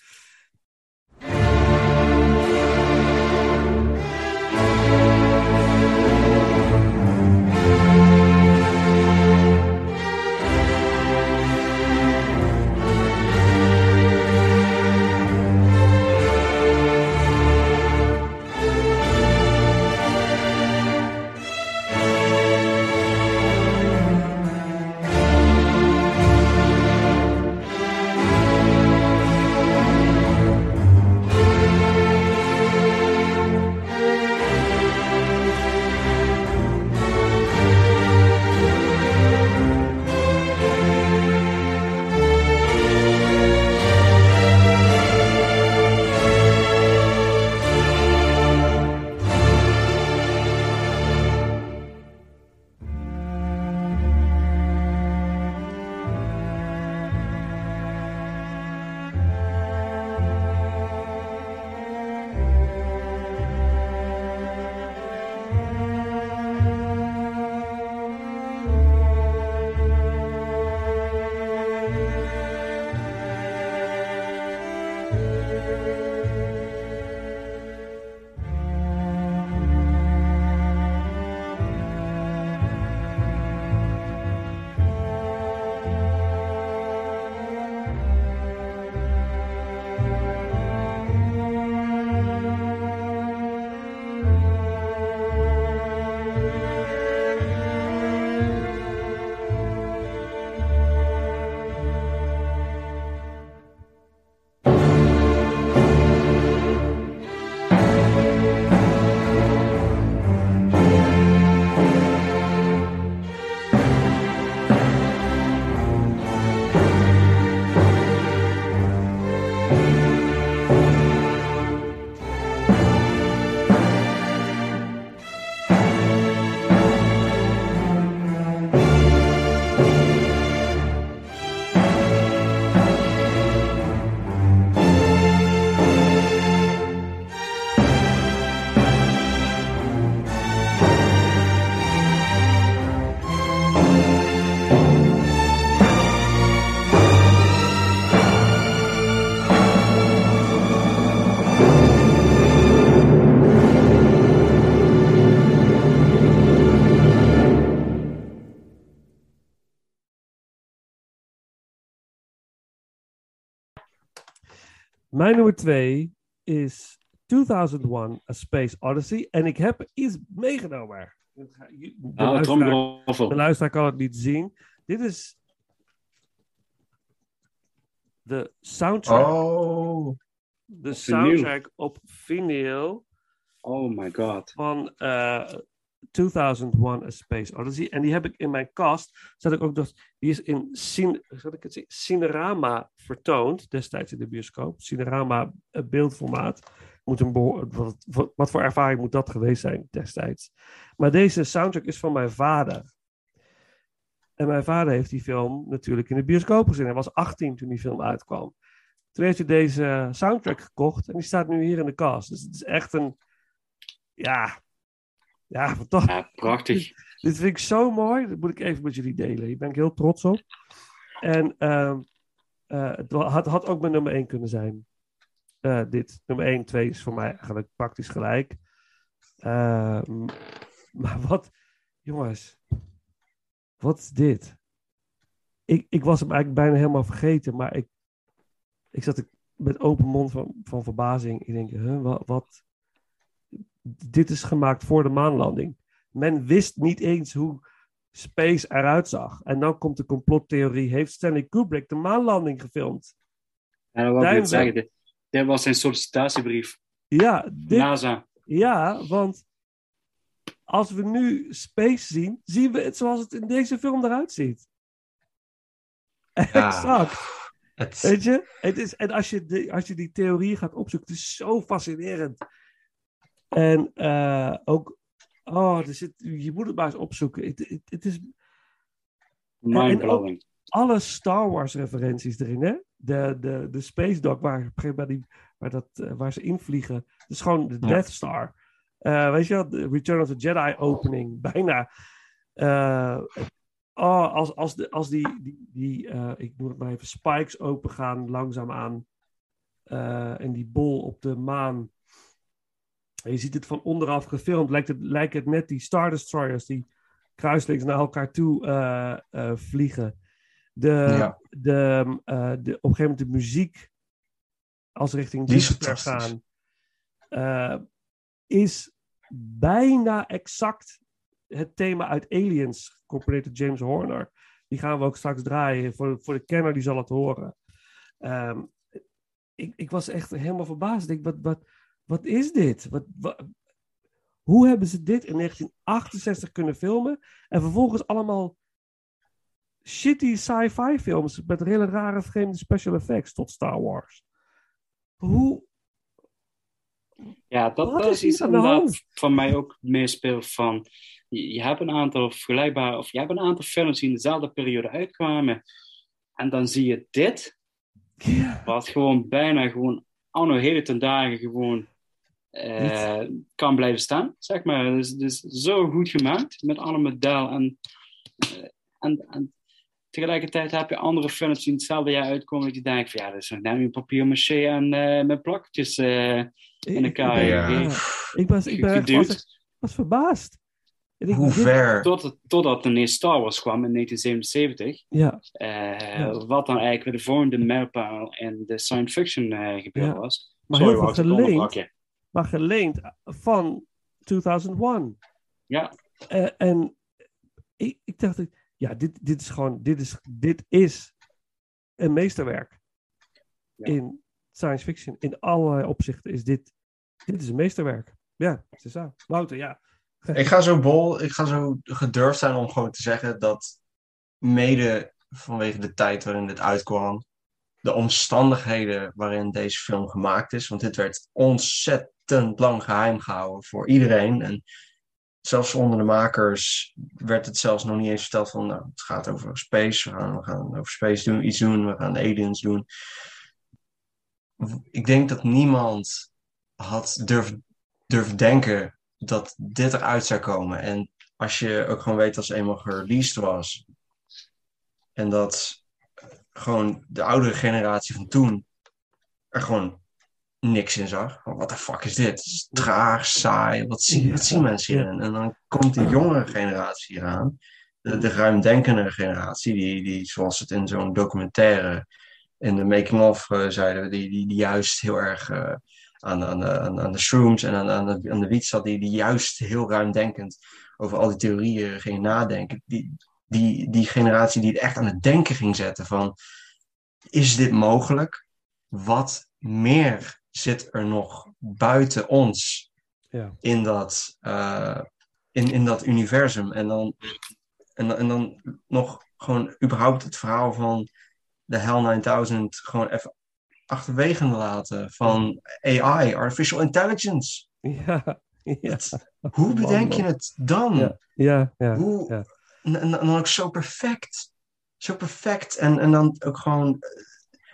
Mijn nummer twee is 2001 A Space Odyssey. En ik heb iets meegenomen. De, Ah, luisteraar, de luisteraar kan het niet zien. Dit is de soundtrack, Oh, de soundtrack op vinyl Oh my god. van eh 2001 A Space Odyssey. En die heb ik in mijn kast. Zat ik ook dat die is in cin, ik het Cinerama vertoond, destijds in de bioscoop. Cinerama eh, beeldformaat. Moet een wat, wat voor ervaring moet dat geweest zijn destijds? Maar deze soundtrack is van mijn vader. En mijn vader heeft die film natuurlijk in de bioscoop gezien. Hij was 18 toen die film uitkwam. Toen heeft hij deze soundtrack gekocht en die staat nu hier in de kast. Dus het is echt een, ja, ja, fantastisch. Ja, prachtig. Dit vind ik zo mooi. Dat moet ik even met jullie delen. Hier ben ik heel trots op. En ehm, eh, het had, had ook mijn nummer 1 kunnen zijn. Eh, dit. Nummer 1, 2 is voor mij eigenlijk praktisch gelijk. Ehm, maar wat, jongens, wat is dit? Ik, ik was hem eigenlijk bijna helemaal vergeten, maar ik, ik zat ik met open mond van, van verbazing. Ik denk, huh, wat, wat? Dit is gemaakt voor de maanlanding. Men wist niet eens hoe space eruit zag. En dan komt de complottheorie. Heeft Stanley Kubrick de maanlanding gefilmd? Ja, dat wil ik zeggen. Dit, was zijn sollicitatiebrief. Ja, dit, NASA. ja, want als we nu space zien, zien we het zoals het in deze film eruit ziet. Ja. Exact. Het, Weet je? Het is, en als je, de, als je die theorieën gaat opzoeken, het is zo fascinerend. En eh, ook, oh, er zit, je moet het maar eens opzoeken. Het, is Mindblowing. alle Star Wars referenties erin, hè? De, de, de Space Dog waar, moment die, waar, dat, eh, waar ze invliegen. Het is gewoon de. Death Star. Eh, weet je wel, de Return of the Jedi opening, bijna. Oh, als, als, de, als die, die, die ik noem het maar even, spikes open gaan langzaamaan. en die bol op de maan. En je ziet het van onderaf gefilmd. Lijkt het, lijkt het net die Star Destroyers die kruislinks naar elkaar toe eh, eh, vliegen. De, Ja. de, eh, de, op een gegeven moment de muziek als richting Jupiter gaan, is bijna exact het thema uit Aliens, gecomponeerd door James Horner. Die gaan we ook straks draaien. Voor, voor de kenner die zal het horen. Ehm, ik, ik was echt helemaal verbaasd. Ik denk, wat, wat, wat is dit? Wat, wat- hoe hebben ze dit in 1968 kunnen filmen? En vervolgens allemaal shitty sci-fi films met hele rare vreemde special effects tot Star Wars. Hoe? Ja, dat, Wat dat is iets hand? van mij ook meespeelt van... Je, je hebt een aantal vergelijkbare... Of je hebt een aantal films die in dezelfde periode uitkwamen. En dan zie je dit, wat gewoon bijna gewoon anno heden ten dagen gewoon eh, kan blijven staan, zeg maar. Dus, dus zo goed gemaakt met alle model en, eh, en, en tegelijkertijd heb je andere films die in hetzelfde jaar uitkomen dat je denkt van ja, dat is nog net een papier maché en eh, met plakjes in elkaar. Ja. Ja. Ik was, ik ben was, was verbaasd. Ik hoe ver? Tot, totdat ineens Star Wars kwam in 1977. Ja, eh, Ja. Wat dan eigenlijk weer de volgende mijlpaal in de science fiction eh gebeuren Ja. was. maar Sorry, heel veel ik geleend, je. Maar geleend van 2001. Ja, Eh, en ik, ik dacht, ja, dit, dit is gewoon, dit is, dit is een meesterwerk. Ja. In science fiction, in allerlei opzichten is dit, dit is een meesterwerk. Ja, het is zo. Wouter, ja. Ik ga zo bol, ik ga zo gedurfd zijn om gewoon te zeggen dat mede vanwege de tijd waarin dit uitkwam, de omstandigheden waarin deze film gemaakt is, want dit werd ontzettend lang geheim gehouden voor iedereen. En zelfs onder de makers werd het zelfs nog niet eens verteld van, nou, het gaat over space, we gaan, we gaan over space doen, iets doen, we gaan aliens doen. Ik denk dat niemand had durven, durven denken dat dit eruit zou komen. En als je ook gewoon weet dat ze eenmaal gereleased was. En dat gewoon de oudere generatie van toen er gewoon niks in zag. Wat de fuck is dit? Het is traag, saai. Wat zien, wat zien mensen hierin? En dan komt die jongere generatie eraan. De, de ruimdenkende generatie, die, die zoals het in zo'n documentaire in de making-of eh, zeiden we, die, die, die juist heel erg eh, aan, aan, de, aan, aan de shrooms en aan, aan, de, aan de wiet zat, die, die juist heel ruimdenkend over al die theorieën ging nadenken. Die, die, die generatie die het echt aan het denken ging zetten van, is dit mogelijk? Wat meer zit er nog buiten ons Ja. in, dat, eh, in, in dat universum? En dan, en, en dan nog gewoon überhaupt het verhaal van de Hell 9000 gewoon even achterwege laten van AI, artificial intelligence. Ja, ja, Het- hoe bedenk je het dan? Ja. ja, ja. Hoe, en, en dan ook zo perfect. Zo perfect. En, en dan ook gewoon eh,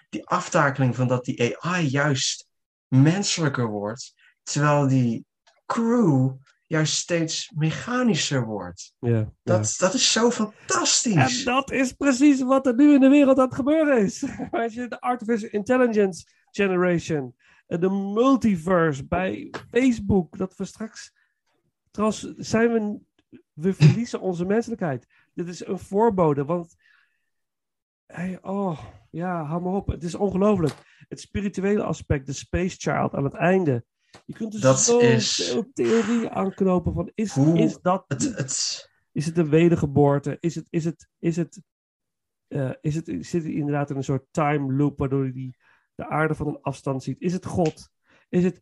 die aftakeling van dat die AI juist menselijker wordt, terwijl die crew juist steeds mechanischer wordt. ja, ja. Dat, dat is zo fantastisch. En dat is precies wat er nu in de wereld aan het gebeuren is. Weet je, de Artificial Intelligence Generation. eh, De multiverse bij Facebook. Dat we straks. Trouwens, zijn we. We verliezen onze menselijkheid. Dit is een voorbode, want. Hey, oh, ja, hou maar op. Het is ongelooflijk. Het spirituele aspect, de Space Child aan het einde. Je kunt er Dat zo is- veel theorieën aanknopen van. Is, Hoe- is dat Het, het, is het een wedergeboorte? Is het, is het, is het, eh, is het, zit hij inderdaad in een soort time loop waardoor hij die, de aarde van een afstand ziet? Is het God? Is het,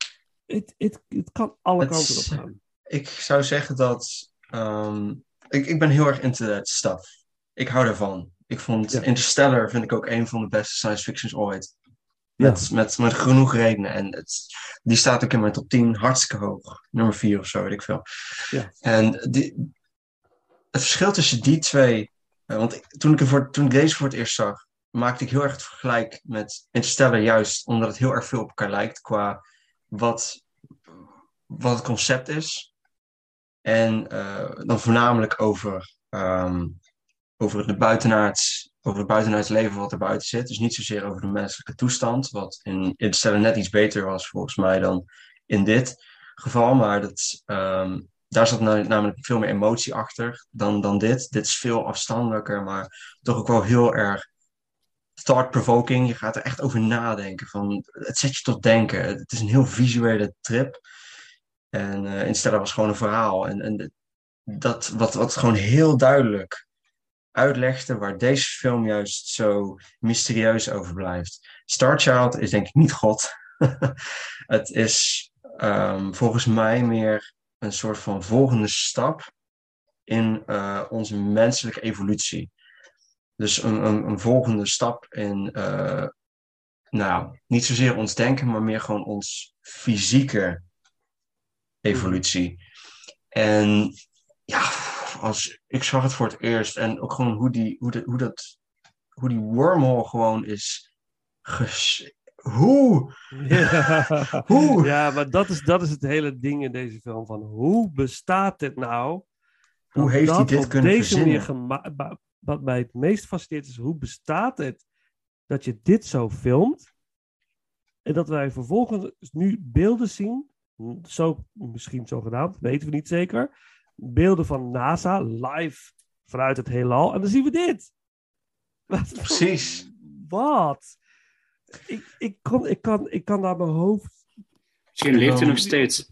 het, het, het kan alle kanten op gaan. ik zou zeggen dat. Ehm, ik, ik ben heel erg into that stuff. Ik hou ervan. Ik vond Ja. Interstellar vind ik ook een van de beste science fictions ooit. Ja. Met, met, genoeg redenen. En het, die staat ook in mijn top 10 hartstikke hoog. Nummer 4 of zo, weet ik veel. Ja. En die, het verschil tussen die twee. eh, want toen ik, voor, toen ik deze voor het eerst zag, maakte ik heel erg het vergelijk met Interstellar, juist omdat het heel erg veel op elkaar lijkt qua wat, wat het concept is. En eh, dan voornamelijk over, ehm, over het buitenaards, over het buitenaards leven wat er buiten zit. Dus niet zozeer over de menselijke toestand, wat in Interstellar net iets beter was volgens mij dan in dit geval. Maar dat, ehm, daar zat na- namelijk veel meer emotie achter dan, dan dit. Dit is veel afstandelijker, maar toch ook wel heel erg thought-provoking. Je gaat er echt over nadenken. Van, het zet je tot denken. Het is een heel visuele trip. En Interstellar was gewoon een verhaal. En, en dat wat, wat gewoon heel duidelijk uitlegde waar deze film juist zo mysterieus over blijft. Star Child is denk ik niet God. het is ehm, volgens mij meer een soort van volgende stap in eh, onze menselijke evolutie. Dus een, een, een volgende stap in, eh, nou, niet zozeer ons denken, maar meer gewoon ons fysieke evolutie. En ja, als, ik zag het voor het eerst en ook gewoon hoe die, hoe de, hoe dat, hoe die wormhole gewoon is. Ges hoe? Ja. Hoe? Ja, maar dat is, dat is het hele ding in deze film. Van hoe bestaat dit nou? Hoe heeft hij dit op kunnen deze manier verzinnen? ba- Wat mij het meest fascineert is, hoe bestaat het dat je dit zo filmt? En dat wij vervolgens nu beelden zien, zo, misschien zogenaamd, weten we niet zeker. Beelden van NASA live vanuit het heelal. En dan zien we dit. Wat? Precies. Wat? Ik, ik, kon, ik, kan, ik kan naar mijn hoofd. Misschien leeft hij nog steeds.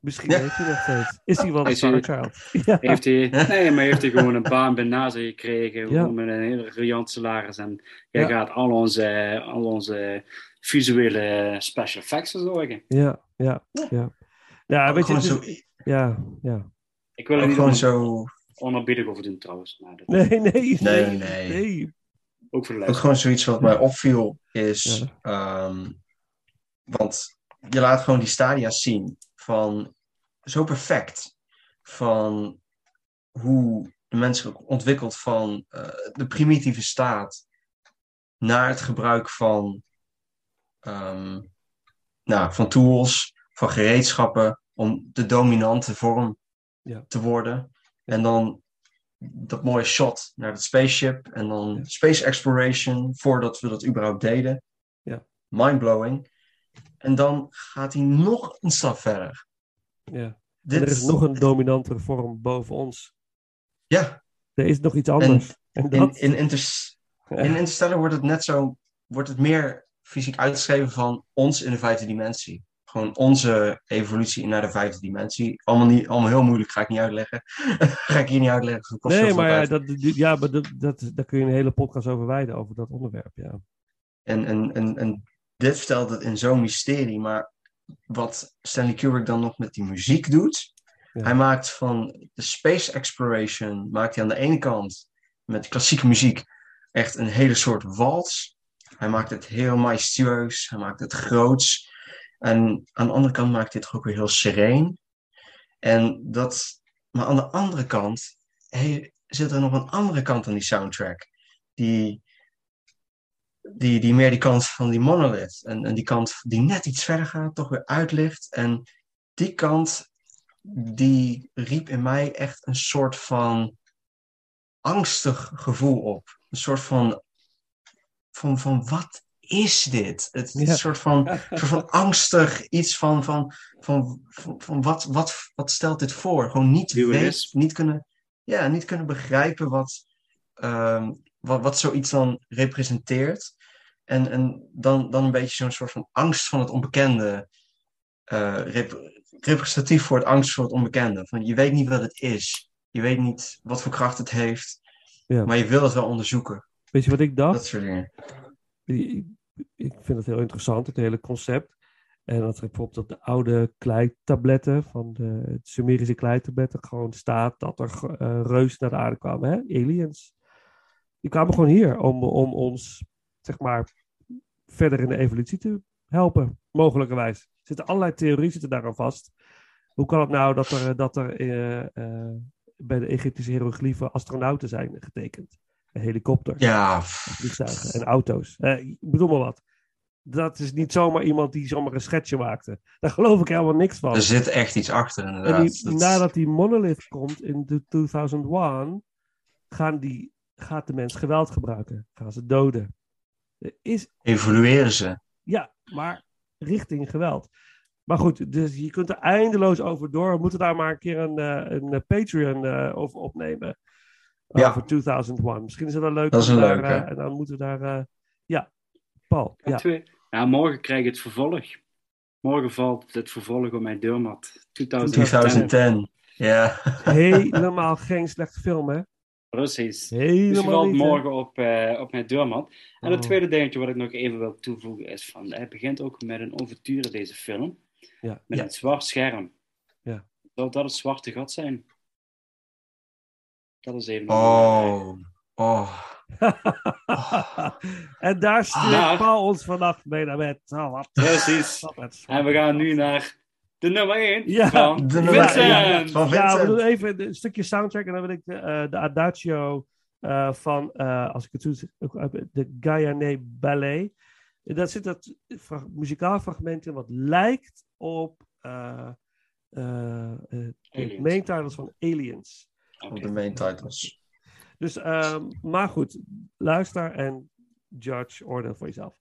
Misschien Ja. heeft hij nog steeds. Is hij wel een Star Child? Ja. Heeft hij, nee, maar heeft hij gewoon een baan bij NASA gekregen. Ja. Met een hele riant salaris. En jij Ja. gaat al onze, al onze visuele special effects verzorgen. Ja, ja, ja. Ja, Ook weet je, zo, ja, ja. Ik wil er niet gewoon on- zo, onerbiedig over doen trouwens. Maar dat, Nee, nee, nee. Nee, nee. nee. ook voor de ook gewoon zoiets wat mij opviel is, ehm, want je laat gewoon die stadia's zien van zo perfect van hoe de mens zich ontwikkelt van eh, de primitieve staat naar het gebruik van, ehm, nou, van tools, van gereedschappen om de dominante vorm Ja. te worden. En dan dat mooie shot naar het spaceship en dan space exploration voordat we dat überhaupt deden. Ja. Mindblowing. En dan gaat hij nog een stap verder. Ja. Dit, er is nog een dominantere vorm boven ons. Ja, Er is nog iets anders. En, in, dat... in, in Interstellar wordt het net zo, wordt het meer fysiek uitgeschreven van ons in de vijfde dimensie. Gewoon onze evolutie naar de vijfde dimensie. Allemaal, niet, allemaal heel moeilijk, ga ik niet uitleggen. ga ik hier niet uitleggen. nee, maar ja, dat, ja, maar dat, dat, daar kun je een hele podcast over wijden, over dat onderwerp. Ja. En, en, en, en dit vertelt het in zo'n mysterie. Maar wat Stanley Kubrick dan nog met die muziek doet. Ja. Hij maakt van de space exploration, maakt hij aan de ene kant met klassieke muziek echt een hele soort wals. Hij maakt het heel majestueus, hij maakt het groots. En aan de andere kant maakt hij het ook weer heel sereen. En dat, maar aan de andere kant hey, zit er nog een andere kant aan die soundtrack. Die, die, die meer die kant van die monolith. En, en die kant die net iets verder gaat, toch weer uitlicht. En die kant, die riep in mij echt een soort van angstig gevoel op. Een soort van, van, van wat is dit? Het is Ja. een soort van, soort van angstig iets van, van, van, van, van wat, wat, wat stelt dit voor? Gewoon niet weten, niet kunnen, ja, niet kunnen begrijpen wat, ehm, wat, wat zoiets dan representeert. En, en dan, dan een beetje zo'n soort van angst van het onbekende. eh, rep- representatief voor het angst voor het onbekende. Van je weet niet wat het is. Je weet niet wat voor kracht het heeft. Ja. Maar je wil het wel onderzoeken. Weet je wat ik dacht? Dat soort dingen. Ik, ik vind het heel interessant, het hele concept. En dat er bijvoorbeeld op de oude kleitabletten van de Sumerische kleitabletten gewoon staat dat er eh reuzen naar de aarde kwamen, hè? aliens. Die kwamen gewoon hier om, om ons, zeg maar, verder in de evolutie te helpen, mogelijkerwijs. Er zitten allerlei theorieën zitten daaraan vast. Hoe kan het nou dat er, dat er eh, eh, bij de Egyptische hieroglyphen astronauten zijn getekend? En helikopters, Ja, en vliegtuigen en auto's. Eh, ik bedoel maar wat. Dat is niet zomaar iemand die zomaar een schetsje maakte. Daar geloof ik helemaal niks van. er zit echt iets achter En inderdaad. die, Dat- nadat die monolith komt in de 2001, gaan die, gaat de mens geweld gebruiken. Gaan ze doden. Er is, Evolueren ze. ja, maar richting geweld. Maar goed, dus je kunt er eindeloos over door. We moeten daar maar een keer een, eh, een Patreon eh, over opnemen. Ja. Over 2001. Misschien is het wel leuk. Dat is een daar, leuke. eh, en dan moeten we daar... eh, ja, Paul. Ja. Ja. Twee. Ja, morgen krijg ik het vervolg. Morgen valt het vervolg op mijn deurmat. 2010. 2010. Ja. Helemaal geen slechte film, hè? Precies. Dus Helemaal valt niet, hè? morgen op, eh, op mijn deurmat. En het Oh. tweede dingetje wat ik nog even wil toevoegen is van... Hij begint ook met een ouverture, deze film. Ja. Met Ja. een zwart scherm. Ja. Zou dat het zwarte gat zijn? Dat is even... Oh. Oh. en daar stuurt Ah. Paul ons vannacht mee naar bed. Oh, wat, Precies. wat En we gaan nu naar de nummer 1 Ja, van de nummer Vincent. één. Van Ja, we doen even een stukje soundtrack en dan wil ik de, eh, de Adagio eh, van, eh, als ik het goed zeg, uit de Guyane Ballet. En daar zit dat fra- muzikaal fragment in wat lijkt op eh, eh, eh, de main titles van Aliens. Oké. Op de main titles. Dus, ehm, maar goed, luister en judge, oordeel voor jezelf.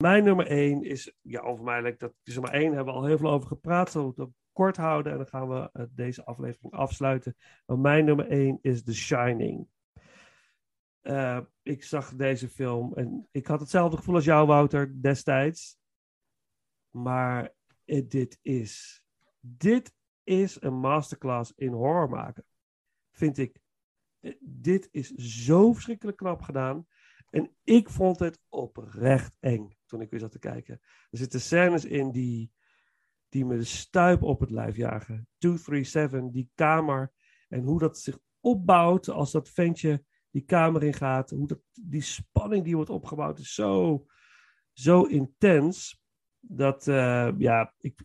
Mijn nummer 1 is, ja, onvermijdelijk, dat is nummer 1, hebben we al heel veel over gepraat. Zullen we het kort houden en dan gaan we uh, deze aflevering afsluiten. Mijn nummer 1 is The Shining. Uh, ik zag deze film en ik had hetzelfde gevoel als jou, Wouter, destijds. Maar uh, dit is, dit is een masterclass in horror maken. Vind ik. Dit is zo verschrikkelijk knap gedaan. En ik vond het oprecht eng toen ik weer zat te kijken. Er zitten scènes in die, die me de stuip op het lijf jagen. 237, die kamer. En hoe dat zich opbouwt als dat ventje die kamer in gaat. Hoe dat, die spanning die wordt opgebouwd is zo, zo intens. Dat, uh, ja, ik,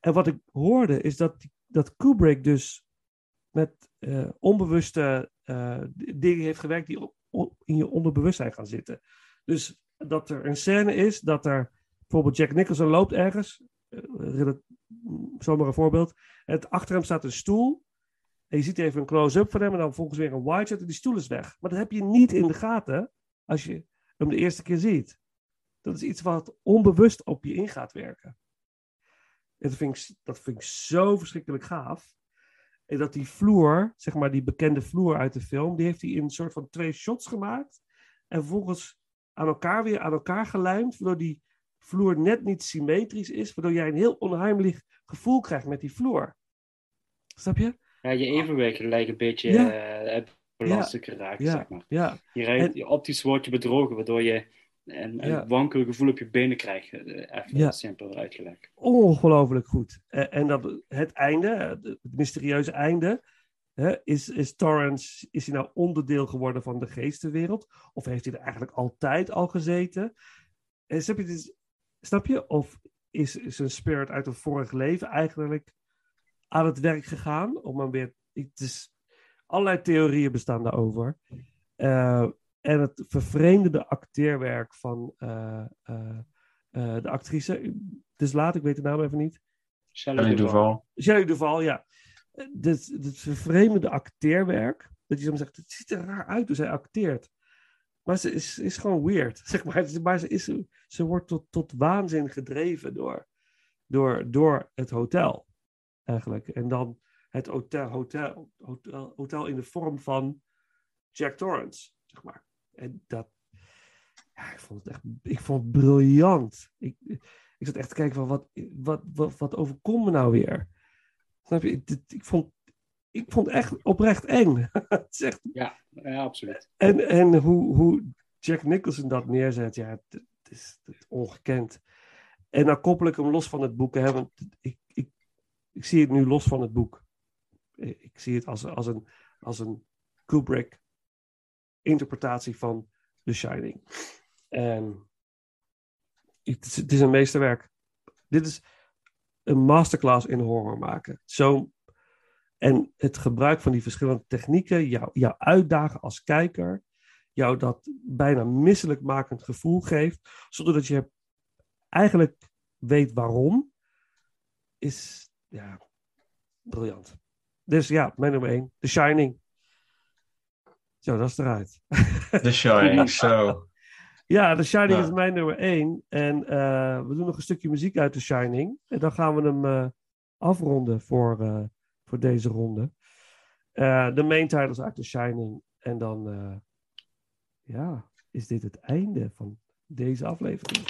en wat ik hoorde is dat, dat Kubrick dus met uh, onbewuste uh, dingen heeft gewerkt die in je onderbewustzijn gaan zitten. Dus dat er een scène is dat er bijvoorbeeld Jack Nicholson loopt ergens, uh, zomaar een voorbeeld, en achter hem staat een stoel. En je ziet even een close-up van hem en dan volgens weer een wide shot en die stoel is weg. Maar dat heb je niet in de gaten als je hem de eerste keer ziet. Dat is iets wat onbewust op je in gaat werken. En dat vind ik, dat vind ik zo verschrikkelijk gaaf. En dat die vloer, zeg maar die bekende vloer uit de film, die heeft hij in een soort van twee shots gemaakt. En vervolgens aan elkaar weer aan elkaar gelijmd, waardoor die vloer net niet symmetrisch is, waardoor jij een heel onheimelijk gevoel krijgt met die vloer. Snap je? Ja, je evenwicht lijkt een beetje ja. uh, belast geraakt, ja. zeg maar. Ja. Je, rijdt, je optisch wordt je bedrogen, waardoor je een, een ja. wankel gevoel op je benen krijgt. Even ja. simpel uitgelegd. Ongelooflijk goed. En, en dat het einde, het mysterieuze einde, hè, is, is Torrance, is hij nou onderdeel geworden van de geestenwereld? Of heeft hij er eigenlijk altijd al gezeten? En snap je, dus, snap je? Of is zijn spirit uit een vorig leven eigenlijk aan het werk gegaan? Om hem weer, het is, allerlei theorieën bestaan daarover. Uh, en het vervreemdende acteerwerk van uh, uh, uh, de actrice. Dus laat, ik weet de naam even niet. Shelley Duval. Shelley Duval, ja. Het, het vervreemdende acteerwerk. Dat je zo zegt, het ziet er raar uit hoe zij acteert. Maar ze is, is gewoon weird, zeg maar. Maar ze, is, ze wordt tot, tot waanzin gedreven door, door, door het hotel, eigenlijk. En dan het hotel, hotel, hotel, hotel in de vorm van Jack Torrance, zeg maar. En dat, ja, ik vond het echt, ik vond het briljant. Ik, ik zat echt te kijken van, wat, wat, wat, wat overkomt me nou weer? Snap je? Ik, ik vond, ik vond het echt oprecht eng. het is echt... ja, ja, absoluut. En, en hoe, hoe Jack Nicholson dat neerzet, ja, het, het is, het is ongekend. En dan koppel ik hem los van het boek, hè, want ik, ik, ik zie het nu los van het boek. Ik zie het als, als, een, als een Kubrick interpretatie van The Shining. En het is, een meesterwerk. Dit is een masterclass in horror maken. Zo, en het gebruik van die verschillende technieken, jou, jou uitdagen als kijker, jou dat bijna misselijkmakend gevoel geeft, zonder dat je eigenlijk weet waarom, is ja, briljant. Dus ja, mijn nummer 1, The Shining. Zo, dat is eruit. The Shining, zo. Ja, The Shining ja. is mijn nummer 1. En uh, we doen nog een stukje muziek uit The Shining. En dan gaan we hem uh, afronden voor, uh, voor deze ronde. de main titles uit The Shining. En dan, ja, is dit het einde van deze aflevering.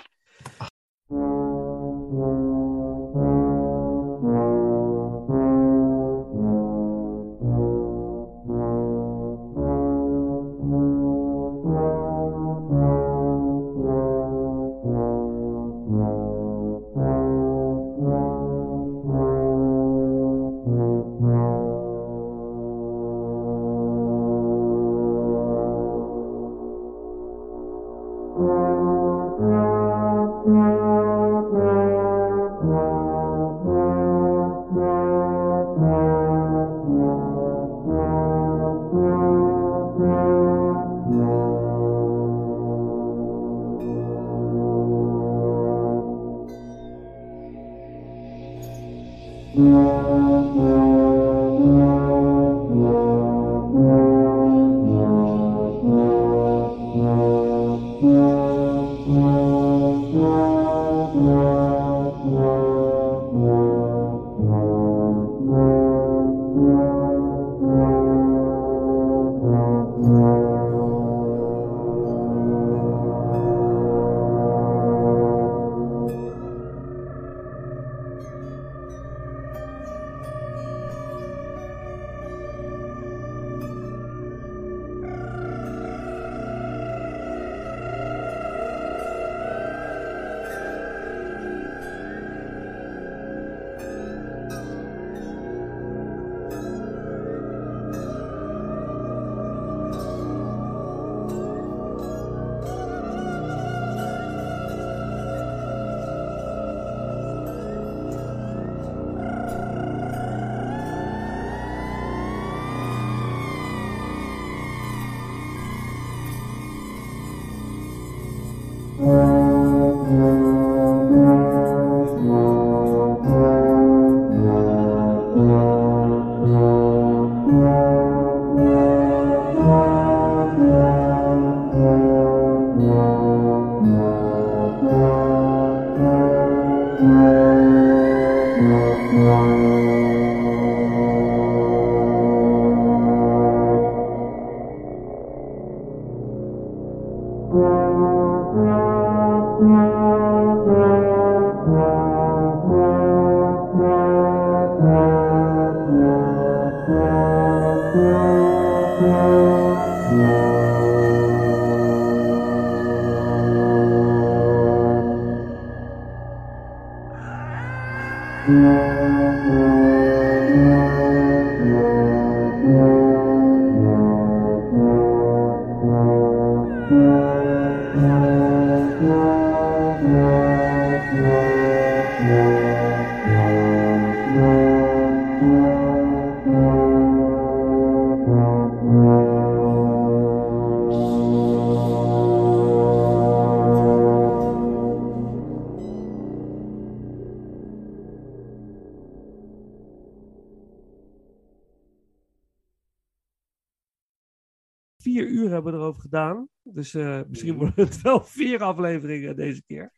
Gedaan. Dus eh, misschien Mhm. worden het wel vier afleveringen deze keer.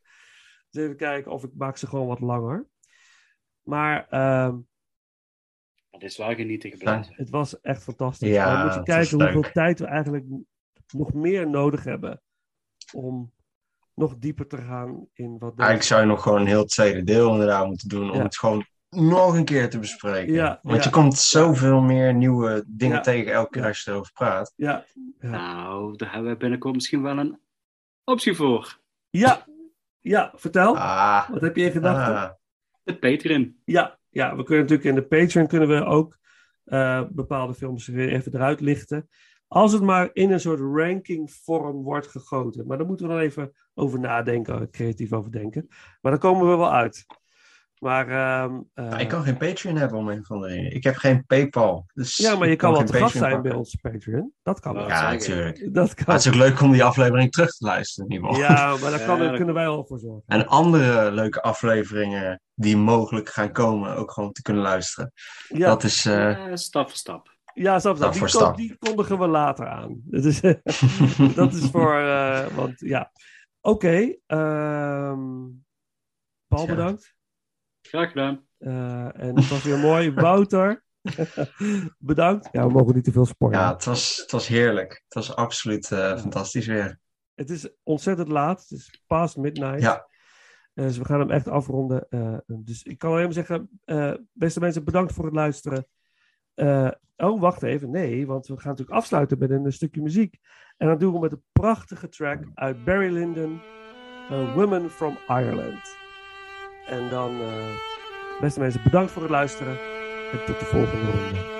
Dus even kijken of ik maak ze gewoon wat langer. Maar ehm, Het is wel genieten gebleven. het was echt fantastisch. Ja, Maar moet je kijken hoeveel leuk. tijd we eigenlijk nog meer nodig hebben. Om nog dieper te gaan in wat... Eigenlijk zou je nog gewoon een heel tweede deel inderdaad moeten doen om Ja. het gewoon nog een keer te bespreken. Ja, Want ja. je komt zoveel meer nieuwe dingen Ja. tegen elke keer als je erover praat. Ja, ja. Nou, daar hebben we binnenkort misschien wel een optie voor. ja, ja, vertel. Ah, Wat heb je in gedachten? ah. Het Patreon. Ja, ja, we kunnen natuurlijk in de Patreon kunnen we ook eh, bepaalde films weer even eruit lichten. Als het maar in een soort rankingvorm wordt gegoten. Maar daar moeten we dan even over nadenken, creatief over denken. Maar daar komen we wel uit. Maar, ehm, eh, Ja, ik kan geen Patreon hebben om een of andere reden. Ik heb geen PayPal. Dus ja, maar je kan wel te gast zijn bij onze Patreon. Dat kan wel. Ja. Natuurlijk. Dat kan. het is ook leuk om die aflevering terug te luisteren. In ieder geval. Ja, maar daar kan, kunnen wij wel voor zorgen. En andere leuke afleveringen die mogelijk gaan komen, ook gewoon te kunnen luisteren. Ja, Dat is. eh, stap voor stap. ja snap stap Die, voor kon- stap. die kondigen we later aan. Dat is, dat is voor, eh, want ja. Oké, ehm, Paul bedankt. Graag gedaan. Eh, en het was weer mooi. Wouter, bedankt. Ja, we mogen niet te veel spoilen. ja, het was, het was heerlijk. Het was absoluut eh, fantastisch weer. Het is ontzettend laat. Het is past midnight. Ja. Eh, dus we gaan hem echt afronden. Eh, dus ik kan alleen maar zeggen, eh, beste mensen, bedankt voor het luisteren. Eh, oh, wacht even. Nee, want we gaan natuurlijk afsluiten met een, stukje muziek. En dat doen we met een prachtige track uit Barry Lyndon, Women from Ireland. En dan, eh, beste mensen, bedankt voor het luisteren. En tot de volgende ronde.